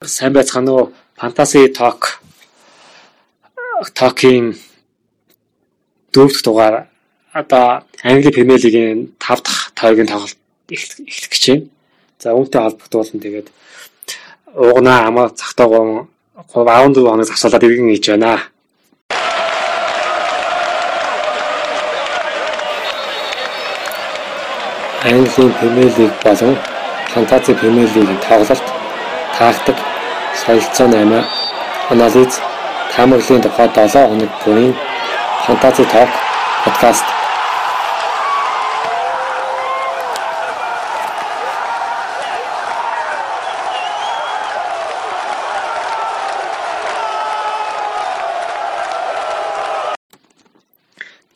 Сайн байцгаана уу? Fantasy Talk Talking дөрөвдөх дугаар одоо Англи Премьер Лигийн 5 дахь тойргийн тоглолт эхлэх гэж байна. За үүнтэй холбогдуулан тэгээд уугнаа амаа цагтаагаа 14 хоног завсуулаад иргэн хийж байна. Английн Премьер Лиг болон Фантази Премьер Лигийн тоглолт тактик солилцоо 8 анализ. Таамаглалын тухай 7 хоног бүрийн фэнтези ток подкаст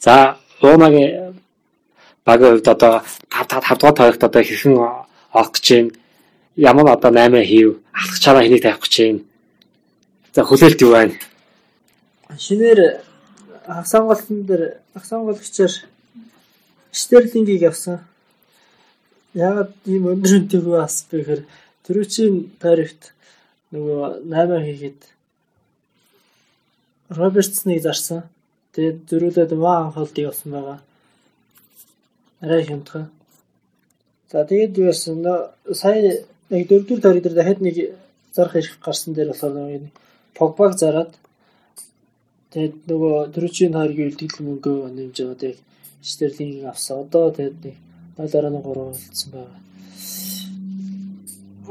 За Ромагийн багийн хувьд одоо 5 5 дугаар тойрогт одоо хэрхэн авах гэж байна ямар одоо 8 хийв алах чараа хэнийг тавих гэж байна. За хүлээлт юу байна? Шинээр ах сонгуульн дээр ах сонгуулагчаар Стерлингийг авсан. Яагаад ийм өндөр үнэтэйг бас бэхээр Төрүчийн тарихт нөгөө 8 хийгээд Робертсныг зарсан. Тэгээд дөрүүлээд Ван Холдыг авсан байгаа. Арай хямдхан. За тэгээд юу байсан сая яг дөрөвдүгээр тойрог дээр дахиад нэг зарах ирэх гарсан дээр болохоор нэг Погбаг зараад тэгээд нөгөө дөрөвчийн тойргийн үлдэгдэл мөнгөө нэмж аваад яг Стерлингийг авсан. Одоо тэгээд нэг 0.3 болцсон байгаа.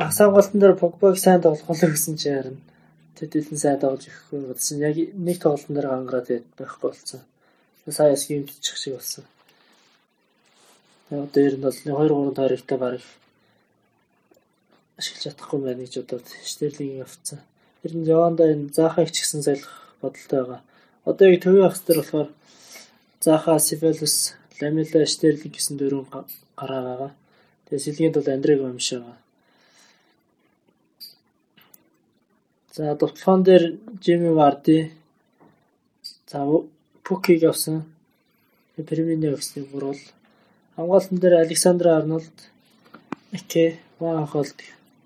Асаангалтан дээр Погбаг сайн тоглохолоо гэсэн чи харин тэдэлэн сайн тоглож ирэхгүй болсон. Яг нэг тоглолтын дээр гангараа тэгээд байхгүй болсон. Саяас юмчих шиг болсон. Тэгээд одоо ер нь бол 2 3 тойрогтой барах ашиглаж чадахгүй байна гэж бодоод Стерлингийг авцсан. Тэр нь Яванда энэ заахаа их ч гэсэн салих бодолтой байгаа. Одоо яг төвийн ахс дээр болохоор заахаа Сифелус, Ламела, Стерлинг гэсэн дөрвөн гараа байгаа. Тэгээ сэлгэнд бол Андрэг өмш байгаа. За дутлаан дээр Жими Варди за Пукиг авсан. Преминий авсны гурвал хамгаалтан дээр Александр Арнолд, Эке, Ван Холд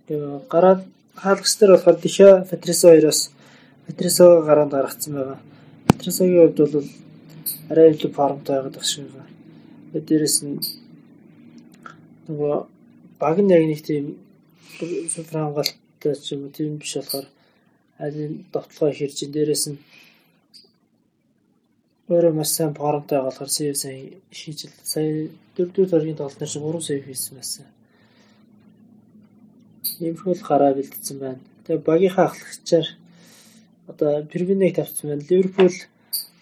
гараад хаалгач дээр болохоор Диша Патрисо хоёроос Патрисо гараанд гаргацсан байгаа. Патрисогийн хувьд бол арай илүү формтой байгаад багш байгаа. Дээрэс нь нөгөө баг нь яг нэг тийм супер хамгаалалттай ч юм уу тийм биш болохоор алин довтлогоо хэрж дээрэс нь өөрөө маш сайн формтой болохоор сейв сайн хийж л сая дөрөвдүгээр төргийн тоглолтын чинь 3 сейв хийсэн байсан иймэрхүү л гараа бэлдсэн байна. Тэгээ багийнхаа ахлагчаар одоо Первиныг тавьсан байна. Ливерпул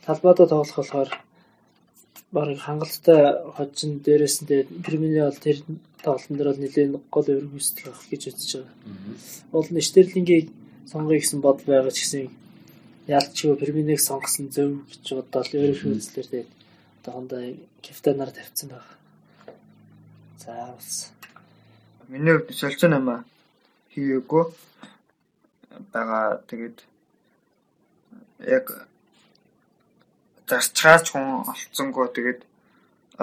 талбайдаа тоглох болохоор барыг хангалттай хочин дээрээс нь тэгээд Первиний бол тэр тоглолтын дээр бол нэлээд гол өрг хүсдэг авах гэж үзэж байгаа. Уул нь Стерлингийг сонгоё гэсэн бодол байгаа ч гэсэн ялчгүй Первинийг сонгосон зөв гэж бодоод өөрийнхөө үзлэр тэгээд одоохондоо Кафтанаар тавьсан байна. За бас миний хувьд солилцоо нэмаа хийгээгүй байгаа. Тэгээд яг зарчгаач хүн олцсонгүй тэгээд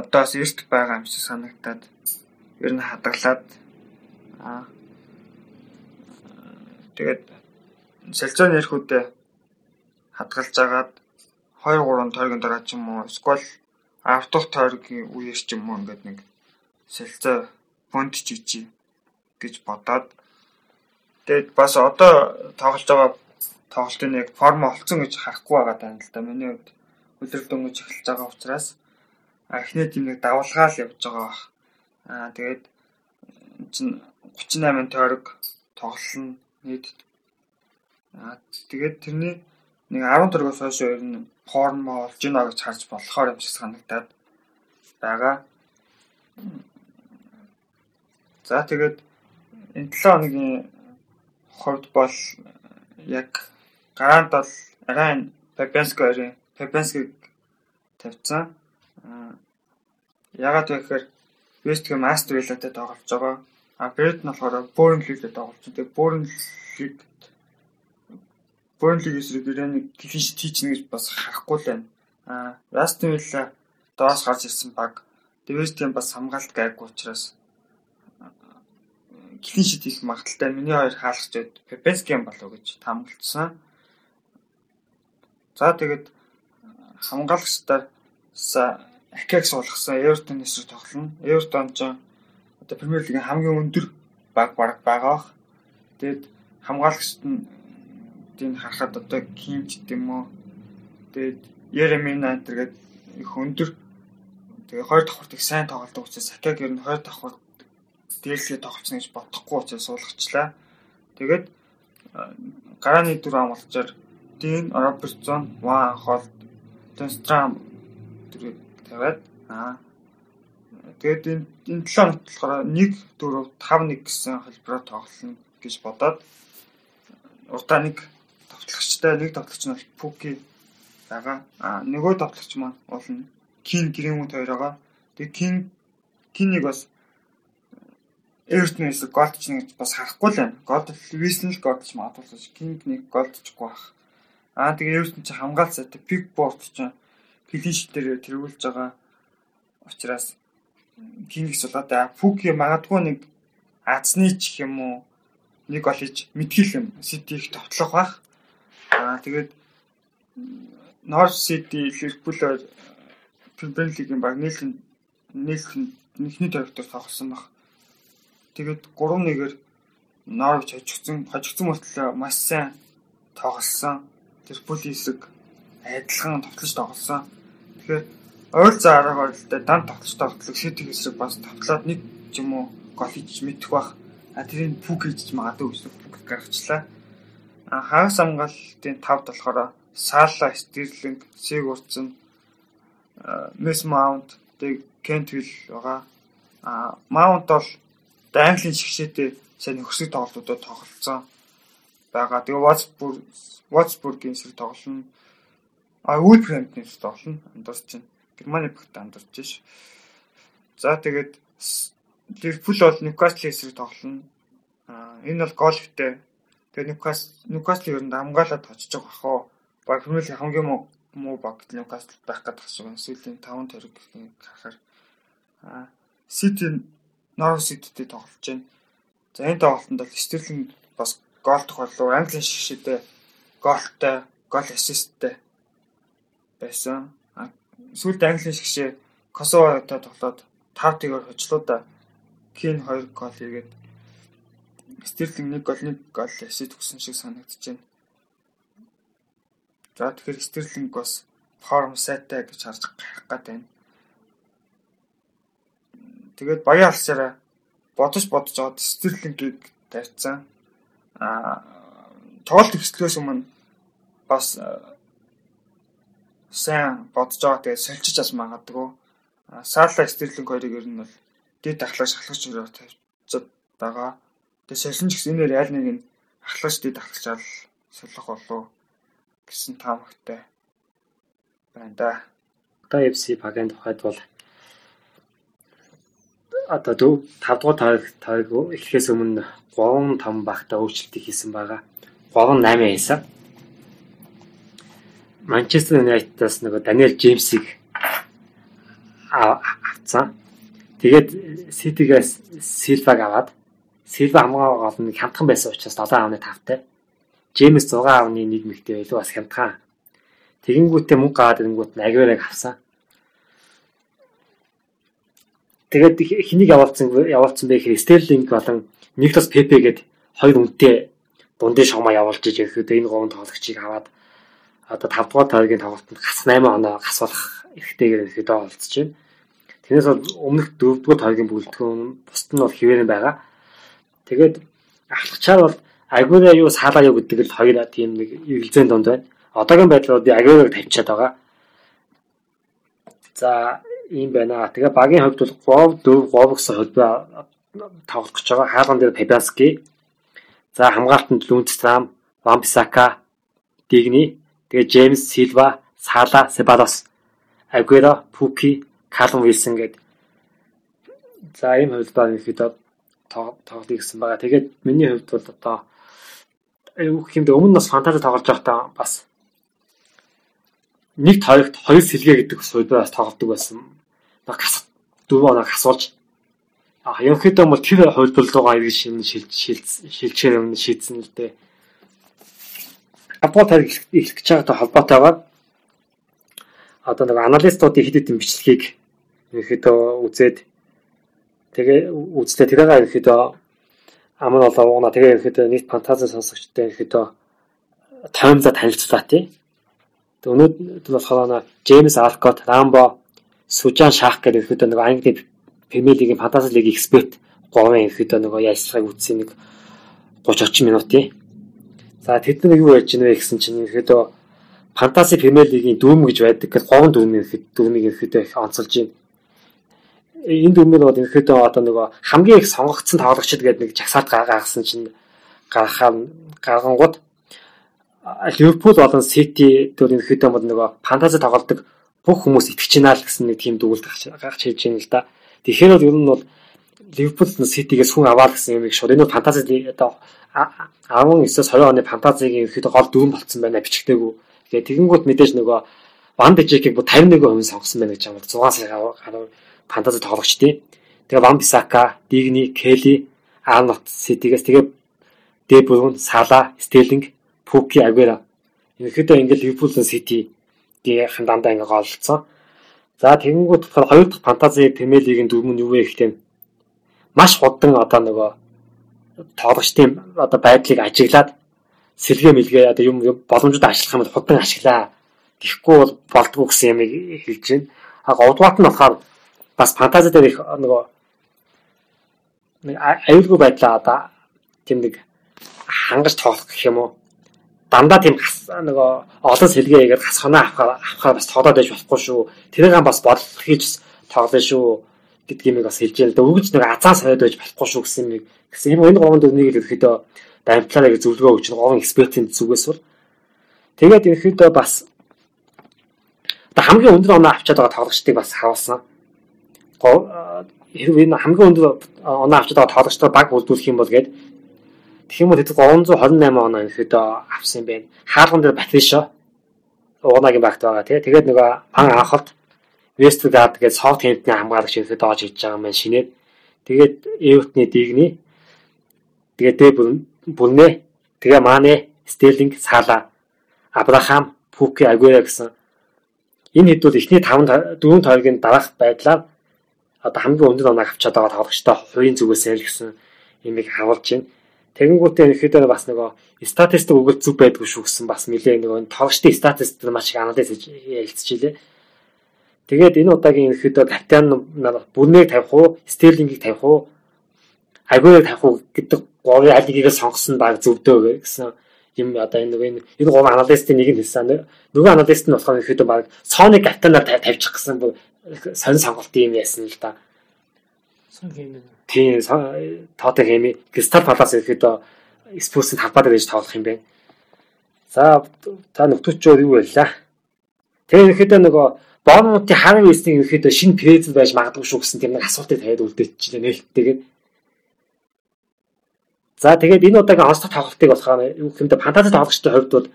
одоос эрт байгаа юм шиг санагтаад ер нь хадгалаад аа тэгээд солилцооны эрхүүдээ хадгалж агаад 2 3 тойргийн дараа ч юм уу сквал автох тойргийн үеэр ч юм уу ингээд нэг солилцоо фонд чичи гэж бодоод Тэгээд бас одоо тоглож байгаа тоглолтын яг форм олцсон гэж харахгүй байгаа даа л да. Миний хувьд хөлөр дөнгөж эхэлж байгаа учраас эхний тийм нэг давалгаа л явж байгаа бах. Аа тэгээд чинь 38 тойрог тоглолно нийт. Аа тэгээд тэрний нэг 10 тойрогоос хойш ер нь форм олж гинэ гэж харж болохоор юм шиг санагдаад байгаа. За тэгээд энэ 7 хоногийн хувьд бол яг гараанд бол арай Пепенско хоёрын Пепенскийг тавьсан. Ягаад вэ гэхээр Вест Хэм Астон Виллатай тоглож байгаа. А Бред нь болохоор Бөөрнлитэй тоглож байгаа. Тэгээ Бөөрнлиг Бөөрнлиг эсрэг ирээний клиншит хийчихнэ гэж бас харахгүй л байна. А Астон Вилла доос гарч ирсэн баг. Вест Хэм бас хамгаалт гайгүй учраас клин шит хийх магадaltaй миний хоёр хаалгачд Пепенскийн болов гэж таамагласан. За тэгээд хамгаалагчдаар Акаг суулгасан Эвертон эсрэг тоглоно. Эвертон ч одоо Премьер лигийн хамгийн өндөр баг баг байгаа. Тэгээд хамгаалагчд нь тийм харахад одоо Кинч гэдэм үү. Тэгээд Еремина энэ гэдэг их өндөр тэгээ хоёр давхуртыг сайн тоглодог учраас Акаг ер нь хоёр давхурт дээрлэгээ тоглосон гэж бодохгүй учраас суулгачлаа. Тэгээд гарааны дүр амлчаар Дин Робертсон, Ван Холт, Тенстрам тэрийг тавиад аа тэгээд энэ энэ 7 хоногт болохоор 1 4 5 1 гэсэн хэлбэрээр тоглоно гэж бодоод урдаа нэг тоглогчтой нэг тоглогч нь Пуки байгаа. А нөгөө тоглогч маань бол Кин Грэмүүд хоёр байгаа. Тэгээд Кин Кинийг бас Эвертонээс голдч нэг бас харахгүй л байна. Голд Льюисэн л голдч магадгүй Кинг нэг голдчихгүй байх. Аа тэгээ Эвертон ч хамгаалцаатай пикборд ч клинш дээр тэргүүлж байгаа учраас Кингс болоод Фуки магадгүй нэг азны ч юм уу нэг гол хийж мэдгэл юм Сити их товтлох байх. Аа тэгээд Норс Сити Ливерпулоор Премьер лигийн баг нийлэн нийлэн нэгний тойрогтор тоглосон баг. Тэгээд 3-1-ээр Норвич хожигдсон хожигдсон мөртлөө маш сайн тоглосон. Ливерпулийн хэсэг адилхан тоглож тоглосон. Тэгэхээр ойролцоо арга барилтай дан тоглож тоглох Сити хэсэг бас тоглоод нэг ч юм уу гол хийж мэдэх бах. А тэрийг пүк хийж магадгүй гэсэн пүк гаргачлаа. А хагас хамгаалтын тавд болохоор Сала, Стерлинг, Сигурдсон, Мис Маунт, тэг Кентвил байгаа. А Маунт бол Английн шигшээтэй сайн нөхсөг тоглолтуудад тоглолцсон байгаа. Тэгээ Watford Watford-ийн сэр тоглоно. А Wolverhampton нэрс тоглоно. Андуурч чинь Германы багт андуурч ш. За тэгээд Ливерпул бол Ньюкаслын эсрэг тоглоно. А энэ бол гол хвтэй. Тэгээд Ньюкасл Ньюкаслыг ер нь хамгаалаад очиж байгаа уу. Баг Премьер хамгийн муу муу баг Ньюкасл байх гэдэг шиг сүүлийн 5 төрөг харахаар а Сити Норвич Сититэй тоглож байна. За энэ тоглолтод бол Стерлинг бас гол тохиоллоо Английн шигшээдээ голтой, гол ассисттэй байсан. Сүүлд Английн шгшээ Косовотой тоглоод 5-1-ээр хожлоо да. Кин 2 гол хийгээд Стерлинг 1 гол 1 гол ассист өгсөн шиг байна. За тэгэхээр Стерлинг бас форм сайтай гэж харж гарах гээд байна. Тэгээд баян алсаараа бодож бодож аваад Стерлингийг тавьсан. Аа тоглолт эхлэхээс өмнө бас сайн бодож байгаа тэгээ сольчиж бас магадгүй. Саала Стерлинг хоёрыг ер нь бол дээд ахлагч ахлагч өрөө тавьчихад байгаа. Тэгээ солино ч гэсэн энээр аль нэг нь ахлагч дээд ахлагч ал солих болов гэсэн таамагтай байна да. Одоо FC багийн тухайд бол одоо дөө 5 дугаар тойрог эхлэхээс өмнө 3 5 багтаа өөрчлөлт хийсэн байгаа. 3 8 хийсэн. Манчестер Юнайтедаас нөгөө Даниэл Джеймсийг авцсан. Тэгээд Ситигээс Силваг аваад Силва хамгаа гол нэг хямдхан байсан учраас 7 авны 5-тай. Джеймс 6 авны 1 мэгтэй илүү бас хямдхан. Тэгэнгүүтээ мөнгө гаваад ирэнгүүт нь Агварыг авсан. Тэгээд хэнийг явуулсан явуулсан бэ гэхээр Стерлинг болон Никлас Пепе гээд хоёр үнэтэй дундын шогмоо явуулж иж ирэхэд энэ гурван тоглогчийг аваад одоо 5 дугаар тойргийн тоглолтод гас 8 оноо гасуулах эрхтэйгээр ихэд олцож байна. Тэрнээс бол өмнөх 4 дугаар тойргийн бүлтгэн бусд нь бол хിവэрэн байгаа. Тэгээд ахлагчаар бол Агура юу саалаа юу гэдэг л хоёр тийм нэг эгэлзэн донд байна. Одоогийн байдлаар Агураг тавьчаад байгаа. За ийм байна. Тэгээ багийн хувьд бол 3 4 3 гэсэн холбоо тоглох гэж байгаа. Хаалган дээр Пебаски. За хамгаалтанд Лүнцтрам, Вамписака, Дигни Тэгээ Джеймс Силва, Сала, Себалос, Агуэро, Пуки, Калум Вилсон гээд за ийм хувилбар ихэд тоглоё гэсэн байгаа. Тэгээд миний хувьд бол одоо юу гэх юм бэ өмнө нас фантази тоглож байхдаа бас нэг тойрогт хоёр сэлгээ гэдэг хувилбараас тоглодог байсан. Гас дөрөв оноо гасуулж А ерөнхийдөө бол тэр хувилбарлуугаа иргэн шинэ шилжээр өмнө шийдсэн л дээ. Тарих их гэж байгаатай холбоотойгоор одоо нэг аналистуудын хэд хэдэн бичлэгийг ерөнхийдөө үзээд тэгээ үзлээ тэрээгээ ерөнхийдөө аман болоо угна тэгээ ерөнхийдөө нийт фантази сонсогчтой ерөнхийдөө таймза танилцуулаа тий. Өнөөдөр болохоор Джеймс Алкот, Рамбо, Сужан Шах гэдэг ерөнхийдөө нэг англи Премьер лигийн фантази лиг эксперт 3 ерөнхийдөө нөгөө яажлагыг үзсэн нэг 30 30 минутын. За тэд нар юу яаж ийнэ гэсэн чинь ерөнхийдөө фантази Премьер лигийн дүүм гэж байдаг гэхэд 3 дүүмийн ерөнхийдөө дүүмийг ерөнхийдөө их онцолж байна. Энэ дүүмээр бол ерөнхийдөө одоо нөгөө хамгийн их сонгогдсон тоглогчд гэдэг нэг жагсаалт гаргасан чинь гаргахаа гаргангууд Ливерпул болон Сити төр бол нөгөө фантази тоглолдог бүх хүмүүс итгэж байна л гэсэн нэг тийм дүгнэлт гаргаж хийж байна л да. Тэгэхээр бол ер нь бол Ливерпул Ситигээс хүн аваад гэсэн юм их шууд. Энэ фантази одоо 19-с 20 оны фантазигийн ерөөхдөө гол дөрөв болцсон байна бичгтэйгүү. Тэгээ тэгэнгүүт мэдээж нөгөө Ван Дежекийг 51% сонгосон байна гэж байна. 6 сая гаруй фантази тоглогч тий. Тэгээ Ван Бисака, Дигни, Келли, Арнолт Ситигээс тэгээ Де Брюн, Сала, Стерлинг, Пуки, Агуэра. Ерөөхдөө ингээд Ливерпул Сити гийн дандаа ингээ голцсон. За тэгэнгүүт болохоор хоёр дахь фантази лигийн дөрөв нь юу вэ гэхтээ маш хурдан одоо нөгөө тоглогчдын одоо байдлыг ажиглаад сэлгээ мэлгээ одоо юм боломжууд ашиглах юм бол хурдан ашиглаа. Гэхгүй бол болдгоо гэсэн юмыг хэлж байна. А говдугат нь болохоор бас фантази дээр их нөгөө нэг аюулгүй байдлаа одоо тийм нэг хангаж тоглох гэх юм уу дандаа тийм нөгөө олон сэлгээгээд гас хоноо авахаар авахаар бас тоглоод байж болохгүй шүү. Тэрийг бас бодлого хийж тоглоно шүү гэдэг юмыг бас хэлж ял да. Өгж нэг азаа сойд байж болохгүй шүү гэсэн юм. Гэсэн энэ энэ гомонд өнийг л ерөөхдөө дамплаарыг зөвлөгөө өгч гомон экспертийн зүгээс бол тэгээд ерөөхдөө бас одоо хамгийн өндөр оноо авчаад байгаа тоглогчдыг бас харуулсан. Хэрвээ энэ хамгийн өндөр оноо авчаад байгаа тоглогчдоо баг үлдүүлэх юм бол гээд Тэд 328 оноо ихэд авсан юм байна. Хаалган дээр Патришо уунагийн багт байгаа тий. Тэгээд нөгөө ан анхалт Вестгard гэж Саутгемптны хамгаалагч ихэд доож хийж байгаа юм байна шинээд. Тэгээд Эвертны дигний тэгээд Дэ Бүрнэ тэгээ Мане Стерлинг Сала Абрахам Пуки Агуэра гэсэн энэ хэд бол эхний 5 4 тойргийн дараах байдлаар одоо хамгийн өндөр оноог авчаад байгаа тоглогчтой хувийн зүгээс ярил гэсэн имийг хавуулж байна. Тэгэнгүүтээ ихэд бас нөгөө статистик өгөл зүг байдгүй шүү гэсэн бас нэлээ нөгөө тоглолтын статистик маш их анализ хийж ярилцчихлээ. Тэгээд энэ удаагийн ихэд капитан бүрнийг тавих уу, стерлингийг тавих уу, агуурыг тавих уу гэдэг гурвын аль нэгийг сонгосон баг зөвдөө гэсэн юм одоо энэ нөгөө энэ гурван аналистийн нэг нь хэлсэн. Нөгөө аналист нь болохоор ихэд баг Sony капитанаар тавьчих гэсэн сонь сонголт юм яасан л да. Сон хэмээн тийм тоотой хэмээ Кристал Палас ирэхэд Спурсын дээр ээж тоглох юм байна. За та нөтөчөөр юу байлаа? Тэгээ ирэхэд нөгөө Борнмутын харин весний ирэхэд шинэ презид байж магадгүй шүү гэсэн тийм нэг асуултыг тавиад үлдээчихлээ нээлттэйгээр. За тэгээд энэ удаагийн онцлог тоглолтыг болохоор юу гэмтэ фантази тоглогчтой хувьд бол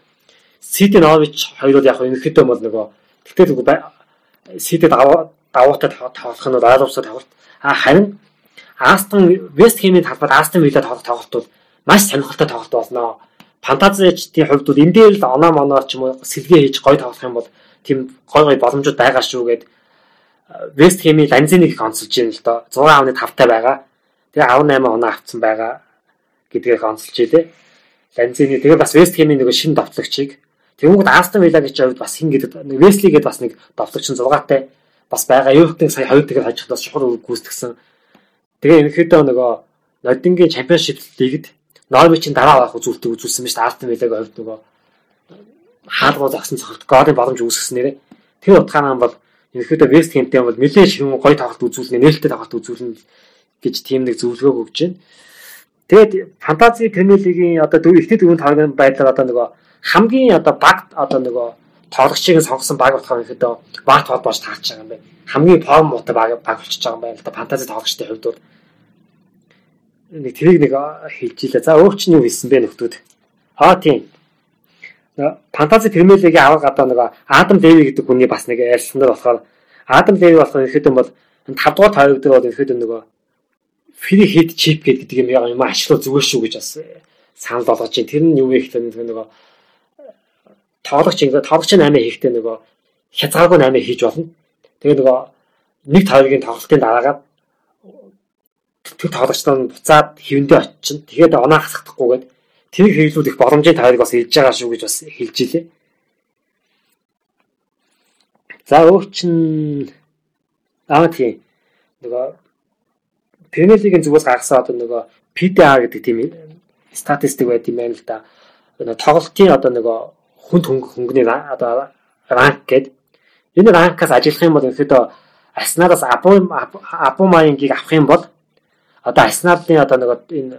Сити Нович хоёр бол яг ерөнхийдөө бол нөгөө тэгтээ Сити даваа даваатай тоглох нь бол ойлгомжтой тоглолт. А харин Астон Вест Хэмийн талбайд Астон Вилла тоглох тоглолт бол маш сонирхолтой тоглолт болно. Фантазичдын хувьд бол энэ дээр л оноо моноо ч юм уу сэлгээ хийж гой тоглох юм бол тийм гой гой боломжууд байгаа шүү гэд Вест Хэмийн Ланзиныг их онцолж байна л доо. 6 авны 5-тай байгаа. Тэгээ 18 оноо авцсан байгаа гэдгийг онцолж илээ. Ланзини тэгээ бас Вест Хэмийн нэг шинэ довтлогчийг Тэнгүүд Астон Вилла гэж хувьд бас хин гэдэг Весли гэдэг бас нэг довтлогч нь 6-тай бас байгаа. Эвертон сая 2 тэгэр хажих бас чухал гүйцэтгсэн Тэгээ ерөнхийдөө нөгөө Нодингийн чемпионшип лигд Норвичийн дараа авах үзүүлэлтийг үзүүлсэн мэт Артем Вилагийн хувьд нөгөө хаалгуу загсан цогт голын боломж үүсгэсэн нэрээ. Тэр утгаараа бол ерөнхийдөө Вест Хэмтэй бол нэлээд ширүүн гоё тоглолт үзүүлнэ, нээлттэй тоглолт үзүүлнэ гэж тийм нэг зөвлөгөө өгч байна. Тэгээд фантази Премьер лигийн одоо дөрөв ихтэй дөрөв тоглоом байдлаар одоо нөгөө хамгийн одоо баг одоо нөгөө тоглогчийг сонгосон баг болохоор ерөнхийдөө баг толгойж таарч байгаа юм байна хамгийн форм муутай баг баг болчихж байгаа юм байна л да фантази тоглогчдын хувьд бол нэг тэрийг нэг хэлж илаа. За өөр чинь юу хэлсэн бэ нөхдүүд? Аа тийм. Фантази Премьер лигийн авах одоо нэг Адам Леви гэдэг хүний бас нэг ярилцсан дээр болохоор Адам Леви болохоор ихэд юм бол 5 дугаар тойрог дээр бол ихэд нөгөө free hit chip гэдэг юм юм ашиглах зүгээр шүү гэж бас санал болгож байна. Тэр нь юу вэ гэхээр нөгөө тоологч ингээ тоологч 8 хийхдээ нөгөө хязгааргүй 8 хийж болно. Тэгээ нөгөө нэг тойргийн тоглолтын дараагаар тэр тоглогчдоо буцаад хэвэндээ очино. Тэгээд оноо хасахдахгүйгээд тэрийг хэрэглүүлэх боломжийн тойрог бас илж байгаа шүү гэж бас хэлж илээ. За өөчин аа тийм нөгөө Премьер лигийн зүгээс гаргасан одоо нөгөө PDA гэдэг тийм статистик байт юм байна л да. Нөгөө тоглолтын одоо нөгөө хүнд хөнгөний одоо ранк гэдэг. Энэ ранкаас ажиллах юм бол ерөөдөө Арсеналаас Абумаингийг авах юм бол одоо Арсеналын одоо нөгөө энэ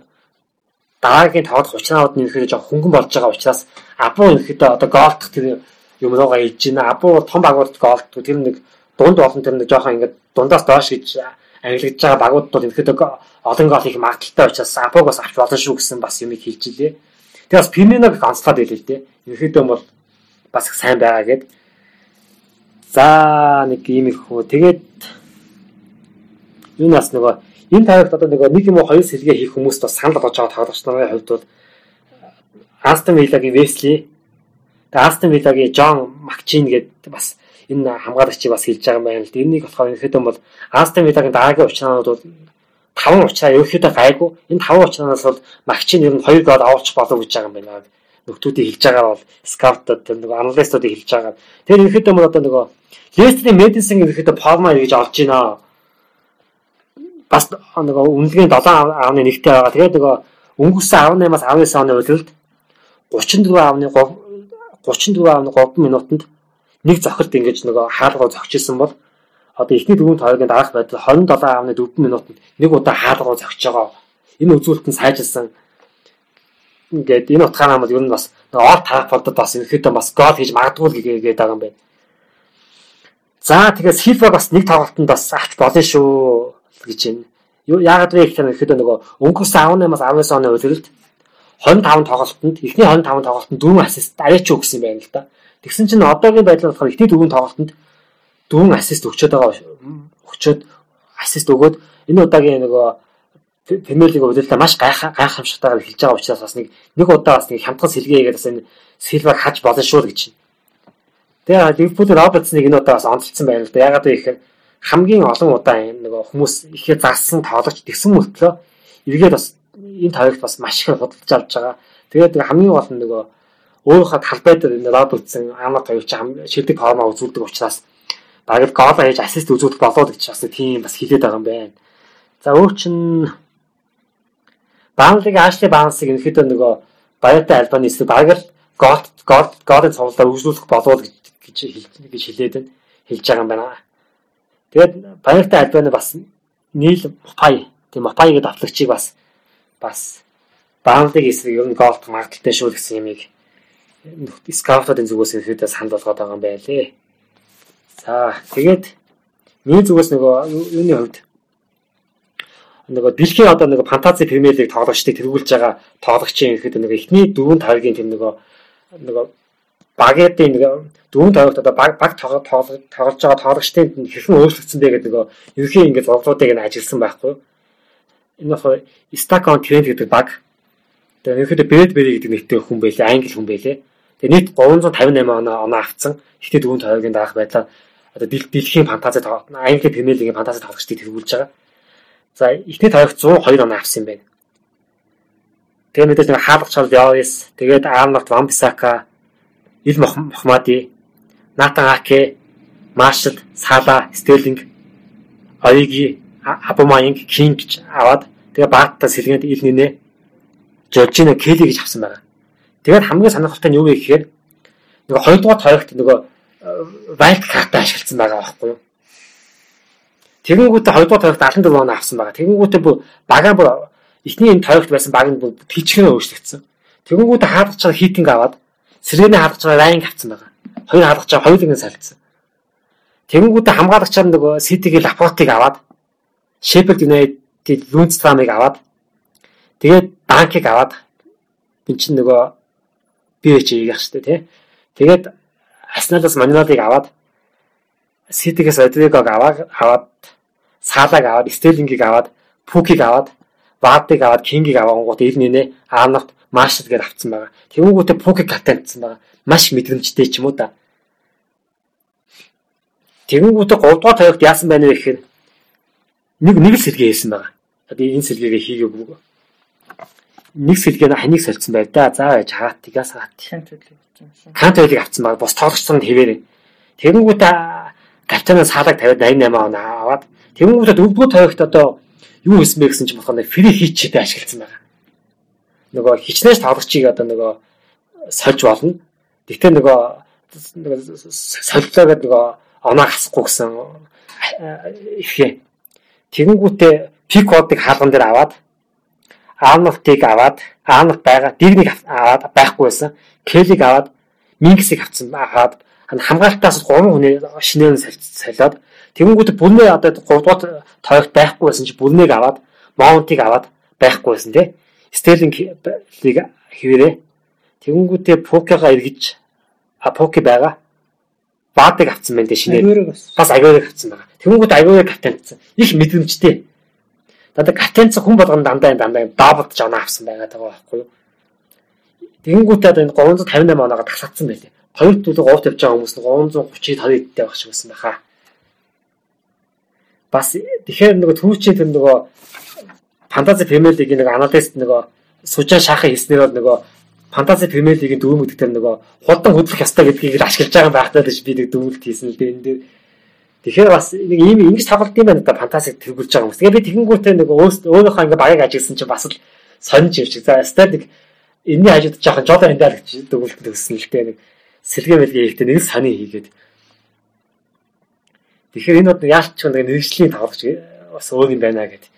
дараагийн тоглох учраанууд нь ерөөдөө жоо хөнгөн болж байгаа учраас Абу ерөөдөө одоо голдох тэр юм руугаа иж байна. Абу том багууд голдох тэр нэг дунд болон тэр нэг жоохон ингээд дундаас доош гэж ангилгаж байгаа багуудад бол ерөөдөө олон гол их магадaltaй учраас Абугаас авч болно шүү гэсэн бас юмыг хэлж илээ. Тэгээ бас Фирминог их онцлоод байлээ л дээ. Ерөөдөө бол бас их сайн байгаа гэд. За нэг ийм их хөө. Тэгээд юу нас нөгөө энэ тавигт одоо нөгөө нэг юм уу хоёр сэлгээ хийх хүмүүст бас санал болгож байгаа тоглогч нарын хувьд бол Астон Виллагийн Весли тэгээ Астон Виллагийн Жон Макчин гэдэг бас энэ хамгаалагчийг бас хэлж байгаа юм байна л да. Энийг болохоор ерөөхдөө бол Астон Виллагийн дараагийн учраанууд бол таван учраа ерөөхдөө гайгүй. Энэ таван учраанаас бол Макчин ер нь хоёр гол авалчих болов гэж байгаа юм байна. Нөхдүүдийг хэлж байгаа бол скаутууд тэр нөгөө аналистуудыг хэлж байгаа. Тэр ерөөхдөө бол одоо нөгөө Лестерийн Медисон ерөөхдөө форма гэж олж байна. Бас нөгөө үнэлгээний 7 аавны нэгтэй байгаа. Тэгээд нөгөө өнгөрсөн 18-аас 19 оны үлрэлт 34 аавны 34 аавны 3 минутанд нэг зохилт ингэж нөгөө хаалгаа зогчилсон бол одоо эхний дөрөв тойргийн дараах байдал 27.4 минутанд нэг удаа хаалгаа зогсож байгаа. Энэ үзүүлэлт нь сайжилсан. Ингээд энэ утгаараа бол ер нь бас ор тарах бодод бас ерөөхдөө бас гол хийж магадгүй гэдэг байгаа юм байна. За тэгээд Силва бас нэг тоглолтод бас авч болно шүү гэж байна. Яагаад вэ гэхээр ерөөхдөө нөгөө өнгөрсөн 18-аас 19 оны үлрэлт 25 тоглолтод эхний 25 тоглолтод 4 ассист аваач гэсэн юм байна л да. Тэгсэн чинь одоогийн байдлаар болохоор ихний дөрвөн тоглолтод дөрвөн ассист өгчөөд байгаа өгчөөд ассист өгөөд энэ удаагийн нөгөө Премьер лиг удирдлагаа маш гайхах гайхамшигтайгаар хэлж байгаа учраас бас нэг нэг удаа бас нэг хямдхан сэлгээгээд бас энэ Силваг хаж болно шүү л гэж байна. Тэгээ Ливерпул Робертсныг энэ удаа бас онцлцсан байна л да. Ягаад вэ гэхээр хамгийн олон удаа нөгөө хүмүүс ихээ зарсан тоглогч тэгсэн мөртлөө эргээд бас энэ тавигт бас маш их худалдаж авч байгаа. Тэгээд хамгийн гол нь нөгөө өөрийнхөө талбай дээр энэ лод үтсэн амнат хоёрч шилдэг форма үзүүлдэг учраас багт гол хийж ассист үзүүлэх болоод гэж бас тийм бас хилээд байгаа юм байна. За өөр чин Банлиг Ашли Бансыг ерөөхдөө нөгөө Баяртай Альбаны эсвэл баг л гол гол голын цовлоор үргэлжлүүлэх болоод гэж гэж хэлээд байна. хэлж байгаа юм байна. Тэгээд Баяртай Альбаны бас нийл Мопай тийм Мопай гэдэг давтлагчийг бас бас Банлиг эсрэг ер нь голд магадaltaй шүү гэсэн юмыг скаутуудын зүгээс ихэдээ санал болгоод байгаа юм байлээ. За тэгээд миний зүгээс нөгөө юуны хувьд нөгөө дэлхийн одоо нөгөө фантази премьер лиг тоглогчдыг тэргүүлж байгаа тоглогчийн ихэд нөгөө эхний дөрвөн тавгийн тэр нөгөө нөгөө багийн нөгөө дөрвөн тавгт одоо баг баг тоглож байгаа тоглогчдын хэрхэн өөрчлөгдсөн бэ гэдэг нөгөө ерхий ингээд зурглуудыг нь ажилласан байхгүй. Энэ болохоор Stacon Trend гэдэг баг Тэгээ ерөөхдөө Брэдбери гэдэг нэртэй хүн байлээ, англи хүн байлээ. Тэгээ нийт 358 оноо оноо авцсан. Ихтэй дөрөв тойргийн даах байдлаар одоо дэлхийн фантази Англи Премьер лигийн фантази тоглогчдыг тэргүүлж байгаа. За ихний тойрогт 102 оноо авсан юм байна. Тэгээ мэдээж нэг хаалгач бол Явис, тэгээд Арнольд Ван Бисака, Ил Мохмади, Натан Аке, Маршал, Сала, Стерлинг, Оиги, Абумаинг, Кинг гэж аваад тэгээ Баатта сэлгээд ил нинэ Жоржино Келли гэж авсан байна. Тэгээд хамгийн сонирхолтой нь юу вэ гэхээр нөгөө хоёрдугаар тойрогт нөгөө вайлд картаа ашигласан байгаа байхгүй юу? Тэгэнгүүтээ хоёрдугаар тойрогт 74 оноо авсан байгаа. Тэгэнгүүтээ бүр багаа бүр эхний энэ тойрогт байсан баг нь бүр тийчхэн өөрчлөгдсөн. Тэгэнгүүтээ хаалгаж байгаа хитинг аваад сэргээний хаалгаж байгаа ранг авсан байгаа. Хоёр хаалгаж байгаа хоёулын салцсан. Тэгэнгүүтээ хамгаалагчаар нөгөө Ситигийн Лапортыг аваад Шеффилд Юнайтед Лунстрамыг аваад тэгээд Банкиг аваад эн чинь нөгөө PH-ийг яах штэ тий. Тэгээд Арсеналаас Манилалыг аваад Ситигээс Одригог аваад аваад Салаг аваад Стерлингийг аваад Пукиг аваад Ваадыг аваад Кингийг авангууд ил нэнэ Аанавт Машд гээд авцсан байгаа. Тэнгүүтээ Пукиг капитанцсан байгаа. Маш мэдрэмжтэй ч юм уу да. Тэнгүүтээ 3 дугаар тавигт яасан байна вэ гэхээр нэг нэг л сэргээ хийсэн байгаа. Одоо энэ сэргээгээ хийгээгүй. Нэг сэргээ ханыг сольцсон байв да. За яж хаат тигээс хаат. Хант төлөв гэсэн. Кант байлыг авцсан байгаа. Бос тоглогчсон хэвээрээ. Тэнгүүтээ капитанаас хаалаг 50 88 он аваад тэнгүүтээ дөрөвдүгээр тавигт одоо юу хийсэн бэ гэсэн чинь болохоор фри хийчтэй ашигласан байгаа. Нөгөө хичнээн тоглогчийг одоо нөгөө сольж болно. Гэхдээ нөгөө нөгөө солилоо гэдэг нөгөө оноо хасахгүй гэсэн ихээ. Тэгэнгүүтээ пик кодыг хаалган дээр аваад Арнолтыг аваад Арнолт байгаа дигнийг аваад байхгүй байсан. Келиг аваад Минксийг авсан аваад хамгаалтаас 3 хүний шинээр солиод Тэнгүүд бүрнээ одоо 3 дугаар тоогт байхгүй байсан чи бүрнийг аваад Маунтыг аваад байхгүй байсан тий. Стерлингийг хэвээрээ тэгэнгүүтээ Пукега эргэж а Пуке байгаа. Баатыг авсан байна дээ шинээр. Бас агиорыг авсан байгаа. Тэнгүүд агиорыг капитанцсан. Их мэдрэмжтэй. Дандаа капитанцсан хүн болгоно дандаа дандаа даблд оноо авсан байгаа даа байхгүй юу. Тэнгүүтээ одоо энэ 358 оноогоо таслацсан байлээ. Хоёр төлөв говт явж байгаа хүмүүс нь 330-д 20-д байх шиг байсан баха бас тэгэхээр нөгөө түүчийн тэр нөгөө фэнтези премьер лигийн нэг аналист нөгөө сужаа шахах хийснээр бол нөгөө фэнтези премьер лигийн дөрөв мөдөг тэр нөгөө хурдан хөдлөх ёстой гэдгийг ашиглаж байгаа байхтай гэж би нэг дүгнэлт хийсэн л дээ энэ дээр Тэгэхээр бас нэг ийм ингэж тавлт юм байна да фантастик тэргүүлж байгаа юм. Тэгээ би тэгэнгүүтээ нэг өөрийнхөө ингээ багыг ажигласан чинь бас л сонирч юм шиг. За статик энэний хажууд жоохон жолоо энэ дээр гэж дүгнэлт өгсөн л дээ нэг сэргээ мэлгээ ихтэй нэг сони хийгээд Тэгэхээр энэ бол яаж ч нэг мэрэгжлийн тоглогч бас өөр юм байна гэдэг.